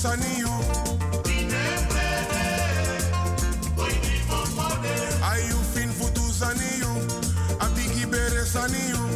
Futu saniyu. Ayu fin futu saniyu, abigi bere. Mine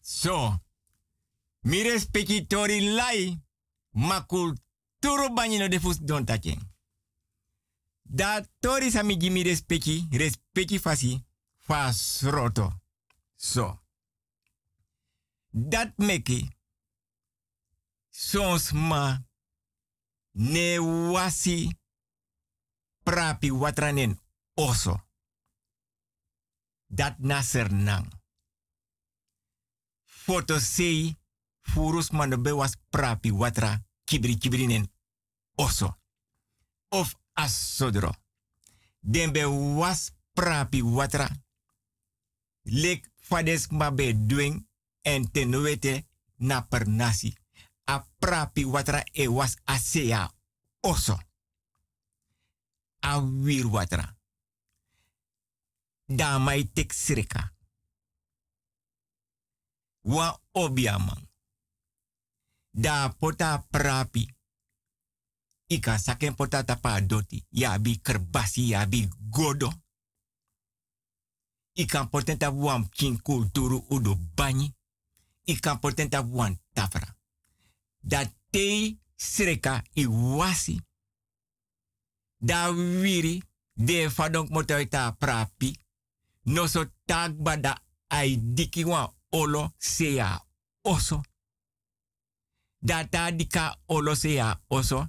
So, mi respecti tori lai, ma kulturo no defus don taken. Da tori sa mi gi mi respecti, respecti fasi, fas roto. So, dat meki, sons ma, ne wasi, prapi watranen oso. Dat naser nang foto sei furus mano be was prapi watra kibri kibrinen oso. Of asodro. Den be was prapi watra. Lek fades ma be doing en tenuete na per nasi. A prapi watra e was asea oso. A wir watra. Da mai tek sreka. Wa obiaman. Da pota prapi. Ika saken pota tapa doti. Ya bi kerbasi ya bi godo. Ika potenta wan kin kulturu udo banyi. Ika potenta wan tafra. Da te sreka i wasi. Da wiri de fadonk motoita prapi. No so tag bada ai diki olo sea oso. Data dika olo sea oso.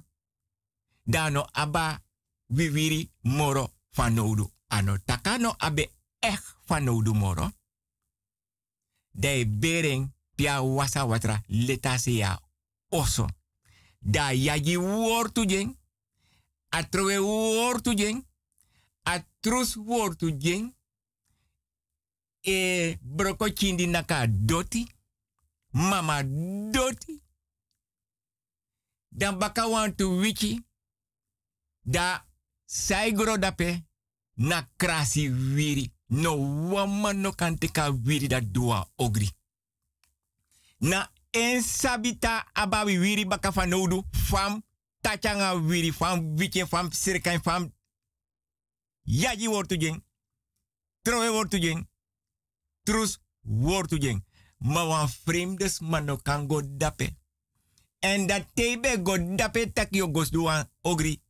Dano aba wiwiri moro fanodu. Ano takano abe echt fanodu moro. De bering pia wasa watra leta oso. Da yagi wortu jeng. Atrowe wortu jeng. Atrus wortu jeng. E broko chindi naka doti. Mama doti. Dan baka want to wiki. Da saigro dape na krasi wiri. No wama no kanteka wiri da dua ogri. Na en sabita abawi wiri baka van nodu fam tachanga wiri fam wichen fam sirkan fam yaji wortu jeng. Trowe wortu jeng. Trus wortu jeng. Ma wan vreemdes man no kan go dape. En dat tebe go dape tak yo gos duan ogri.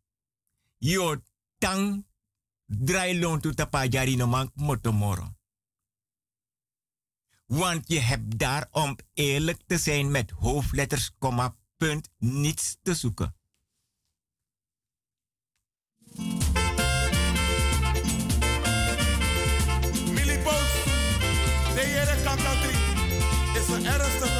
Yo tang draai loon to tapa jari no man motomoro. Want je hebt daar om eerlijk te zijn met hoofdletters, komma, punt, niets te zoeken.
Is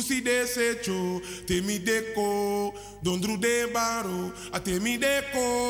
Busi de secho, te mi deko, dondru de baro, ate mi deko.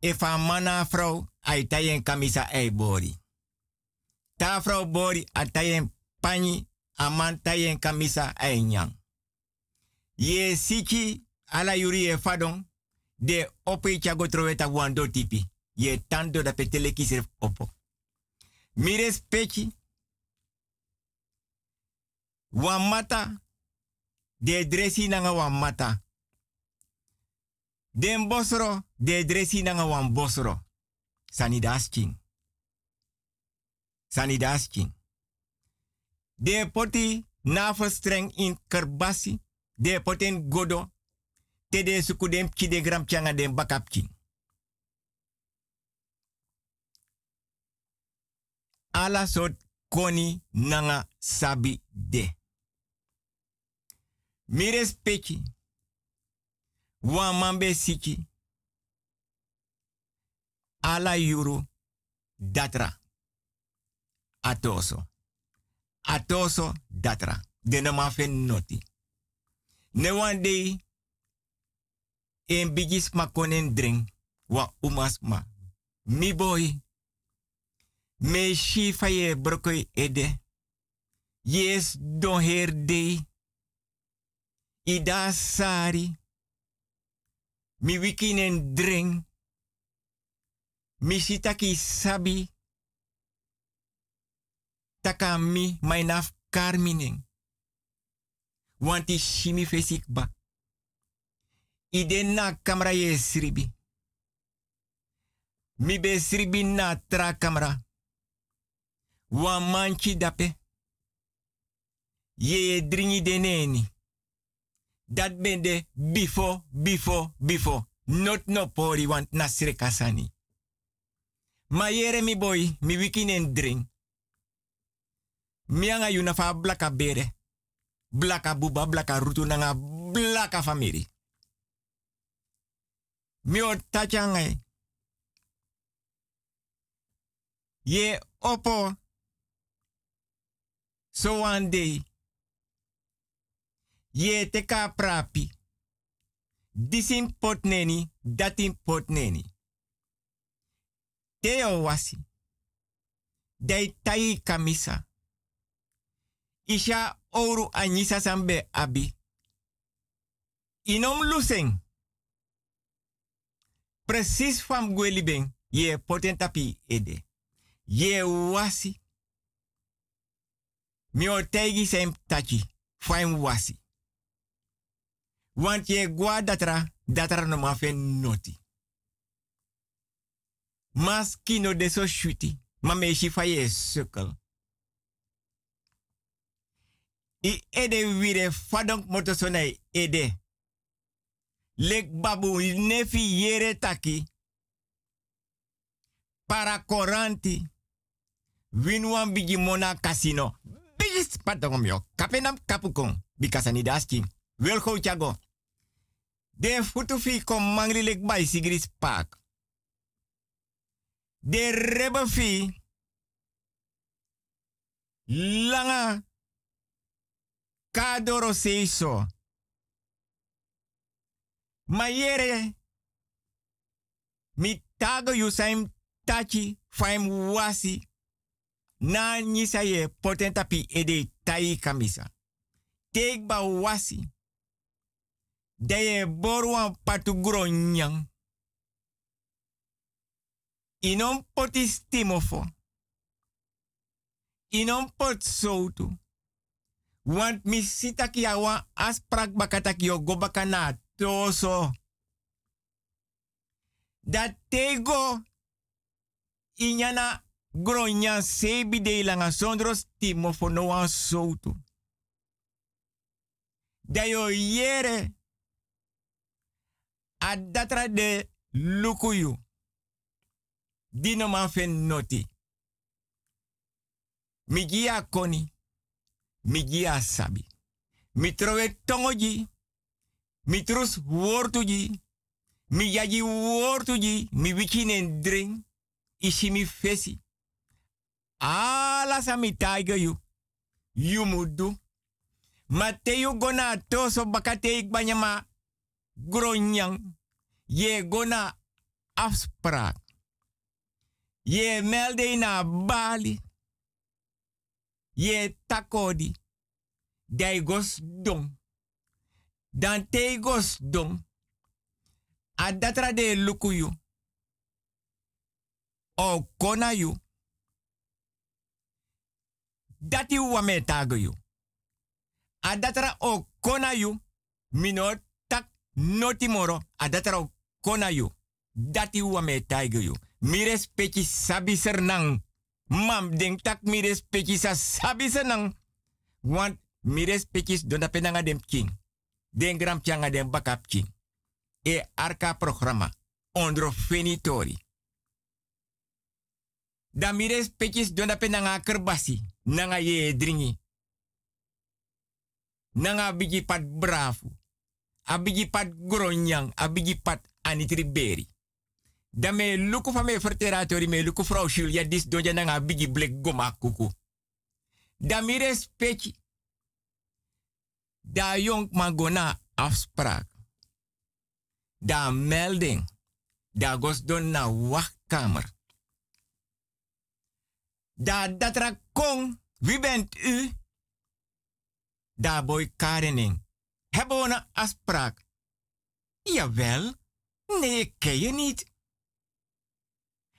E fa mana afro, ay tayen kamisa e bori. Ta afro bori, atayen pani, aman tayen kamisa e nyang. Ye siki, ala yuri e fadon, de ope chago troweta wando tipi. Ye tando da petele kisir opo. Mire speki, wamata, de dresi nanga wan mata. Den bosro, de dresi nanga wan bosro. Sanidasking. De poti navelstreng in kerbasi. De poten godo. Te de sukudem ki de gram changa den bakapking. Ala sot koni nanga sabi de. Mires peki. Wan mambe siki. Ala yuru datra. Atoso. Atoso datra. De no mafen noti. Ne wan. En bigis ma konen. Wa umas ma. Mi boy. Me shifa ye brokoi ede. Yes don her day. Ida sari. Mi wikinen drink. Mi sitaki sabi. Taka mi mainaf karminen. Wanti shimi fesik ba. Ide na ye sribi. Mi be sribi na tra kamera. Wan manchi dape. Ye dringi deneni. Dat ben de bifo, bifo, bifo. Not no pori want na sire kasani. Ma yere mi boy, mi wiki en drink. Mi anga yuna fa blaka bere. Blaka buba, blaka rutu nanga blaka famiri. Mi o. Ye opo. So one day. Ye teka prapi. Disin pot neni, datin pot neni. Teo wasi. Dei tai kamisa. Isha oru anyisa sambe abi. Inom luseng. Precies van gwelibeng. Ye potentapi ede. Ye wasi. Mi o tegi sem tachi. Wasi. Want je gwa datra, datra no ma fen noti. Mas kino de so shuti, ma me shi fa ye. I ede wire fadonk moto sonai ede. Lek babu nefi yere taki. Para koranti. Winwan bigi mona casino. Bigis patongom yo. Kapenam kapukong. Bikasani daski. Wilgo chago. De futufi kom mangri lek bay sigris pak. De rebe fi. Langa. Kadoro seiso. Mayere. Mi tago yu saim tachi faim wasi. Na nyisa ye potentapi ede tai kamisa. Take ba wasi. Deye borwan patu gronyang. Inom poti stimofo. Inom pot. Want mi sitaki awa asprak bakataki yo go bakana toso. Dat tego inyana gronya sebi de langa sondro stimofo no soutu. Dayo yere a datra de lukuyu. Dino man noti. Migia koni. Migia sabi. Mi trowe tongoji. Mi trus wortuji. Mi yaji wortuji. Mi wikinen drink. Ishi mi fesi. Ala sa mi taiga yu. Yu. Mateo gona toso bakate ik gronyang. Ye gona afspraak. Ye melde na Bali. Ye takodi. Dai gos dong. Dan te gos dong. A datra de lukuyu. O kona yu. Dati wame tago yu. A datra o kona yu. Noti moro. A datra o kona yu. Dati wame tago yu. Mi respecti sabi sernang. Mam denk tak mi respecti sa sabi sernang. Want mi respecti donda penanga dem king. Den gram changa dem bakap king. E arka programma. Ondro fenitori. Da mi respecti donda penanga kerbasi. Nanga ye dringi. Nanga bigi pat brafu. Abigi pat gronyang. Abigi pat anitriberi. Da me luku me verteratori me luku vrouw Julia dis doja nanga bigi blek goma kuku. Da mi. Da jong magona afspraak. Da melding. Da gos don wachtkamer. Da datra kong. Wie bent u? Da boy Karening. Hebben we een afspraak? Jawel. Nee, ik ken je niet.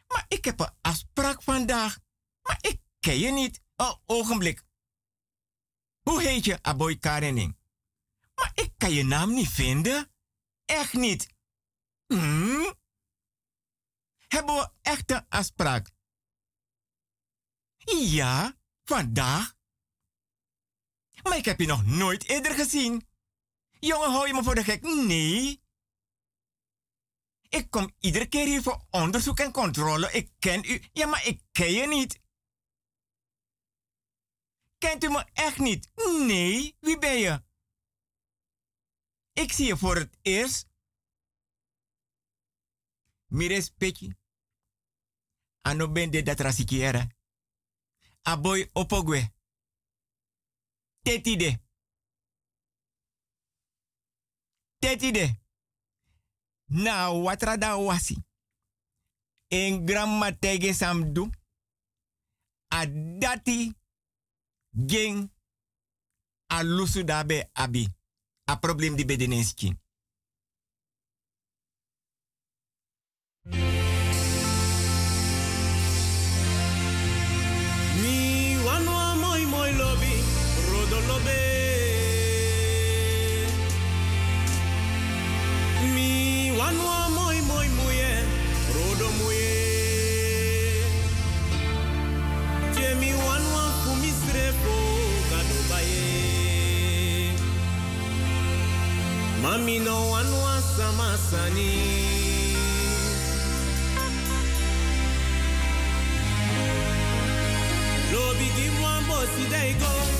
Maar ik heb een afspraak vandaag. Maar ik ken je niet. Oh, ogenblik. Hoe heet je, Aboy Karening? Maar ik kan je naam niet vinden. Echt niet. Hmm? Hebben we echt een afspraak? Ja, vandaag. Maar ik heb je nog nooit eerder gezien. Jongen, hou je me voor de gek? Nee. Ik kom iedere keer hier voor onderzoek en controle. Ik ken u. Ja, maar ik ken je niet. Kent u me echt niet? Nee, wie ben je? Ik zie je voor het eerst. Mires peki. Ano bende dat rasikiera. Aboy opogwe. Tetide. Teti de. Na watra da wasi. En gramma tege samdu. A dati gen a lusu dabe abi. A problem di bedenenski.
thank Mami no one wants lo masani. No go.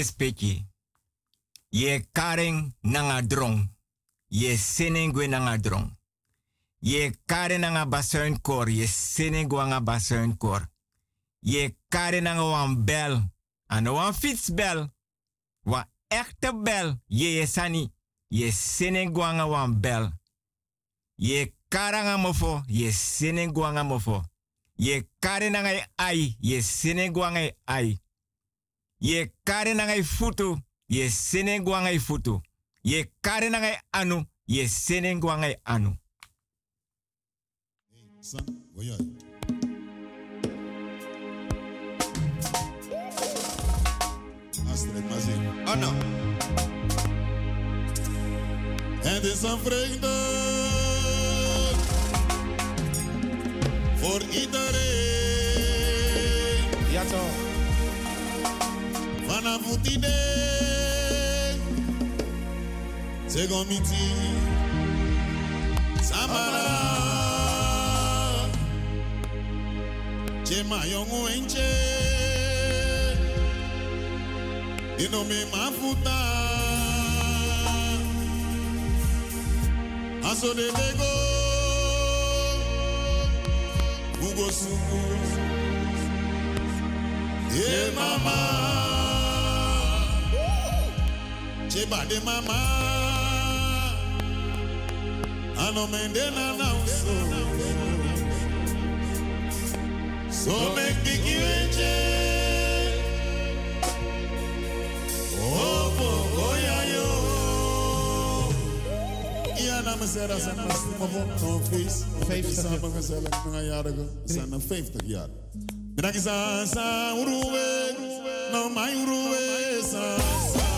Respecti. Ye karen nanga drong. Ye senengwe nanga drong. Ye karen nanga basuin kor. Ye senengwe nanga basuin kor. Ye karen nanga wan bel. Ano wan fietsbel. Wa echte bel. Ye ye sani. Ye senengwe nanga wan bel. Ye karanga mofo. Ye senengwe nanga mofo. Ye karen nanga ai. Ye senengwe nanga ai. Ye kare na ngai futu, ye sene gwa ngai futu. Ye kare na ngai anu, ye sene gwa ngai anu.
San, voyage. Astrid Mazin. Anna. Het is een vreugde voor iedereen.
Ja toch.
Vanaf het idee. Segomiti. Samara. Chema yongu enche. Ino me mafuta. Aso de dego. Ugo sugu. Yeah, mama. Cheba de mama. Ano mende na na so. So make bigi wenche. Oh, oh, oh, ya yo. Ja, dames en heren, zijn er nog een feest. 50 samen gezellig, nog een jarige. We zijn er 50 jaar. Bedankt, sa, sa, uruwe. No, my uruwe, sa, sa,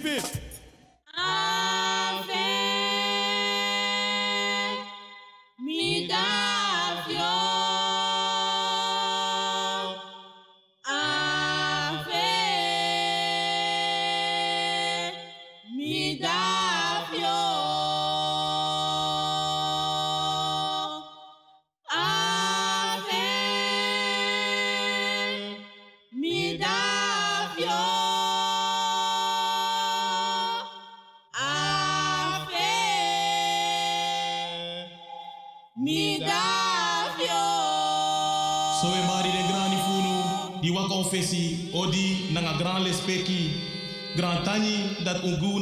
equipe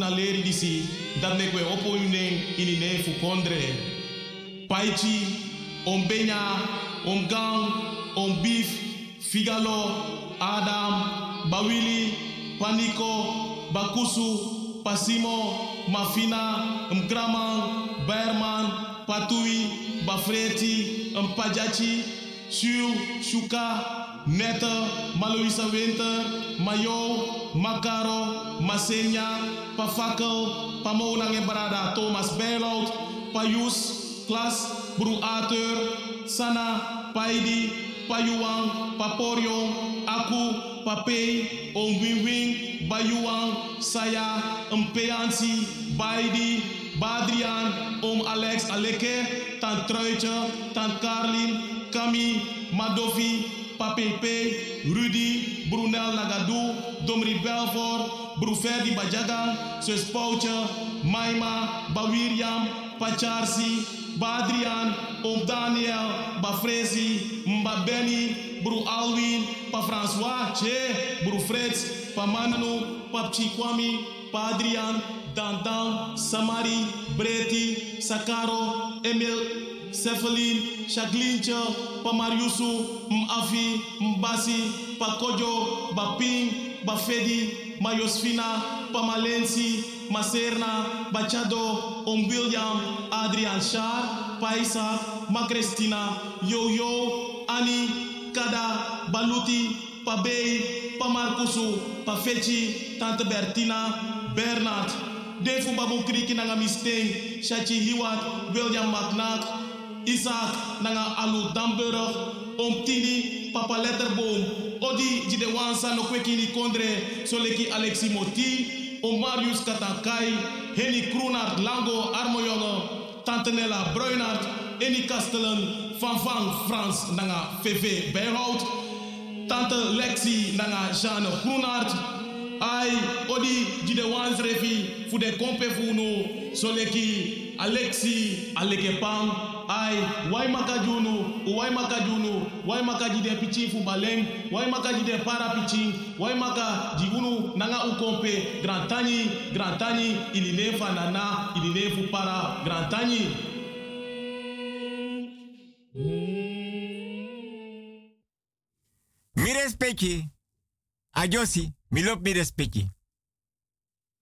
na leri disi, dat mek we opo yuneng ini ne fu kondre. Paichi, om benya, om gang, figalo, Adam, Bawili, Paniko, Bakusu, Pasimo, Mafina, Mgramang, Berman, Patui, Bafreti, Mpajachi, Shu, Shuka, Netta, Maloisa Winter, Mayo, Makaro, Masenya, Pafakel, Pamonang en Barada, Thomas Bijlout, Payus, Klas, Bru Arthur, Sana, Paidi, Payuang, Paporio, Aku, Papei, Om Wing Wing, Bayuang, Saya, Mpeansi, Baidi, Badrian, Om Alex Aleke, Tant Truitje, Tant Carlin, Kami, Madofi, Papepe, Rudy, Brunel Nagadu, Domri Belfort, Bruferdi Bajagan, Sus Pouche, Maima, Bawiriam, Pacharsi, Badrian, Om Daniel, Bafrezi, Mbabeni, Bru Alwin, Pa François, Che, Bru Fritz, Pa Manu, Pa Chikwami, Pa Adrian, Dandan, Samari, Breti, Sakaro, Emil, Cephalin, Shaglincha, Pa Mariusu, Mafi, Mbasi, Pa Kojo, Baping, Bafedi, Mayosfina, Pa Malensi, Maserna, Bachado, Om William, Adrian Shar, Pa Isaac, Ma Cristina, Yo Yo, Ani, Kada, Baluti, Pa Bey, Pa Marcusu, Pa Fechi, Tante Bertina, Bernard, Defu Babu Kriki Nanga Misteng, Shachi Hiwat, William McNack, Isaac Nanga Alu Damburg, Om Tini, Papa Letterboom, Odi Jide Wansa no Kwekini Kondre, Soleki Alexi Moti, Om Marius Katankai, Henny Kroenart Lango Armojonge, Tante Nella Bruinart, Eni Kastelen, Van Van Frans Nanga VV Bijhout, Tante Lexi Nanga Jeanne Groenart, Ai, Odi Jide Wans Refi, Fude Kompe Funo, Soleki Alexi Alekepang, I, why Makajunu, why Makajunu, why Makaji de Pichifu Baleng, why Makaji de Parapiching, why Makaji Unu, Nanga Ukompe, Grantani, Grantani, Ilinefa Nana, Ilinefu Para, Grantani.
Mi respecti, ajosi, mi lop mi respecti.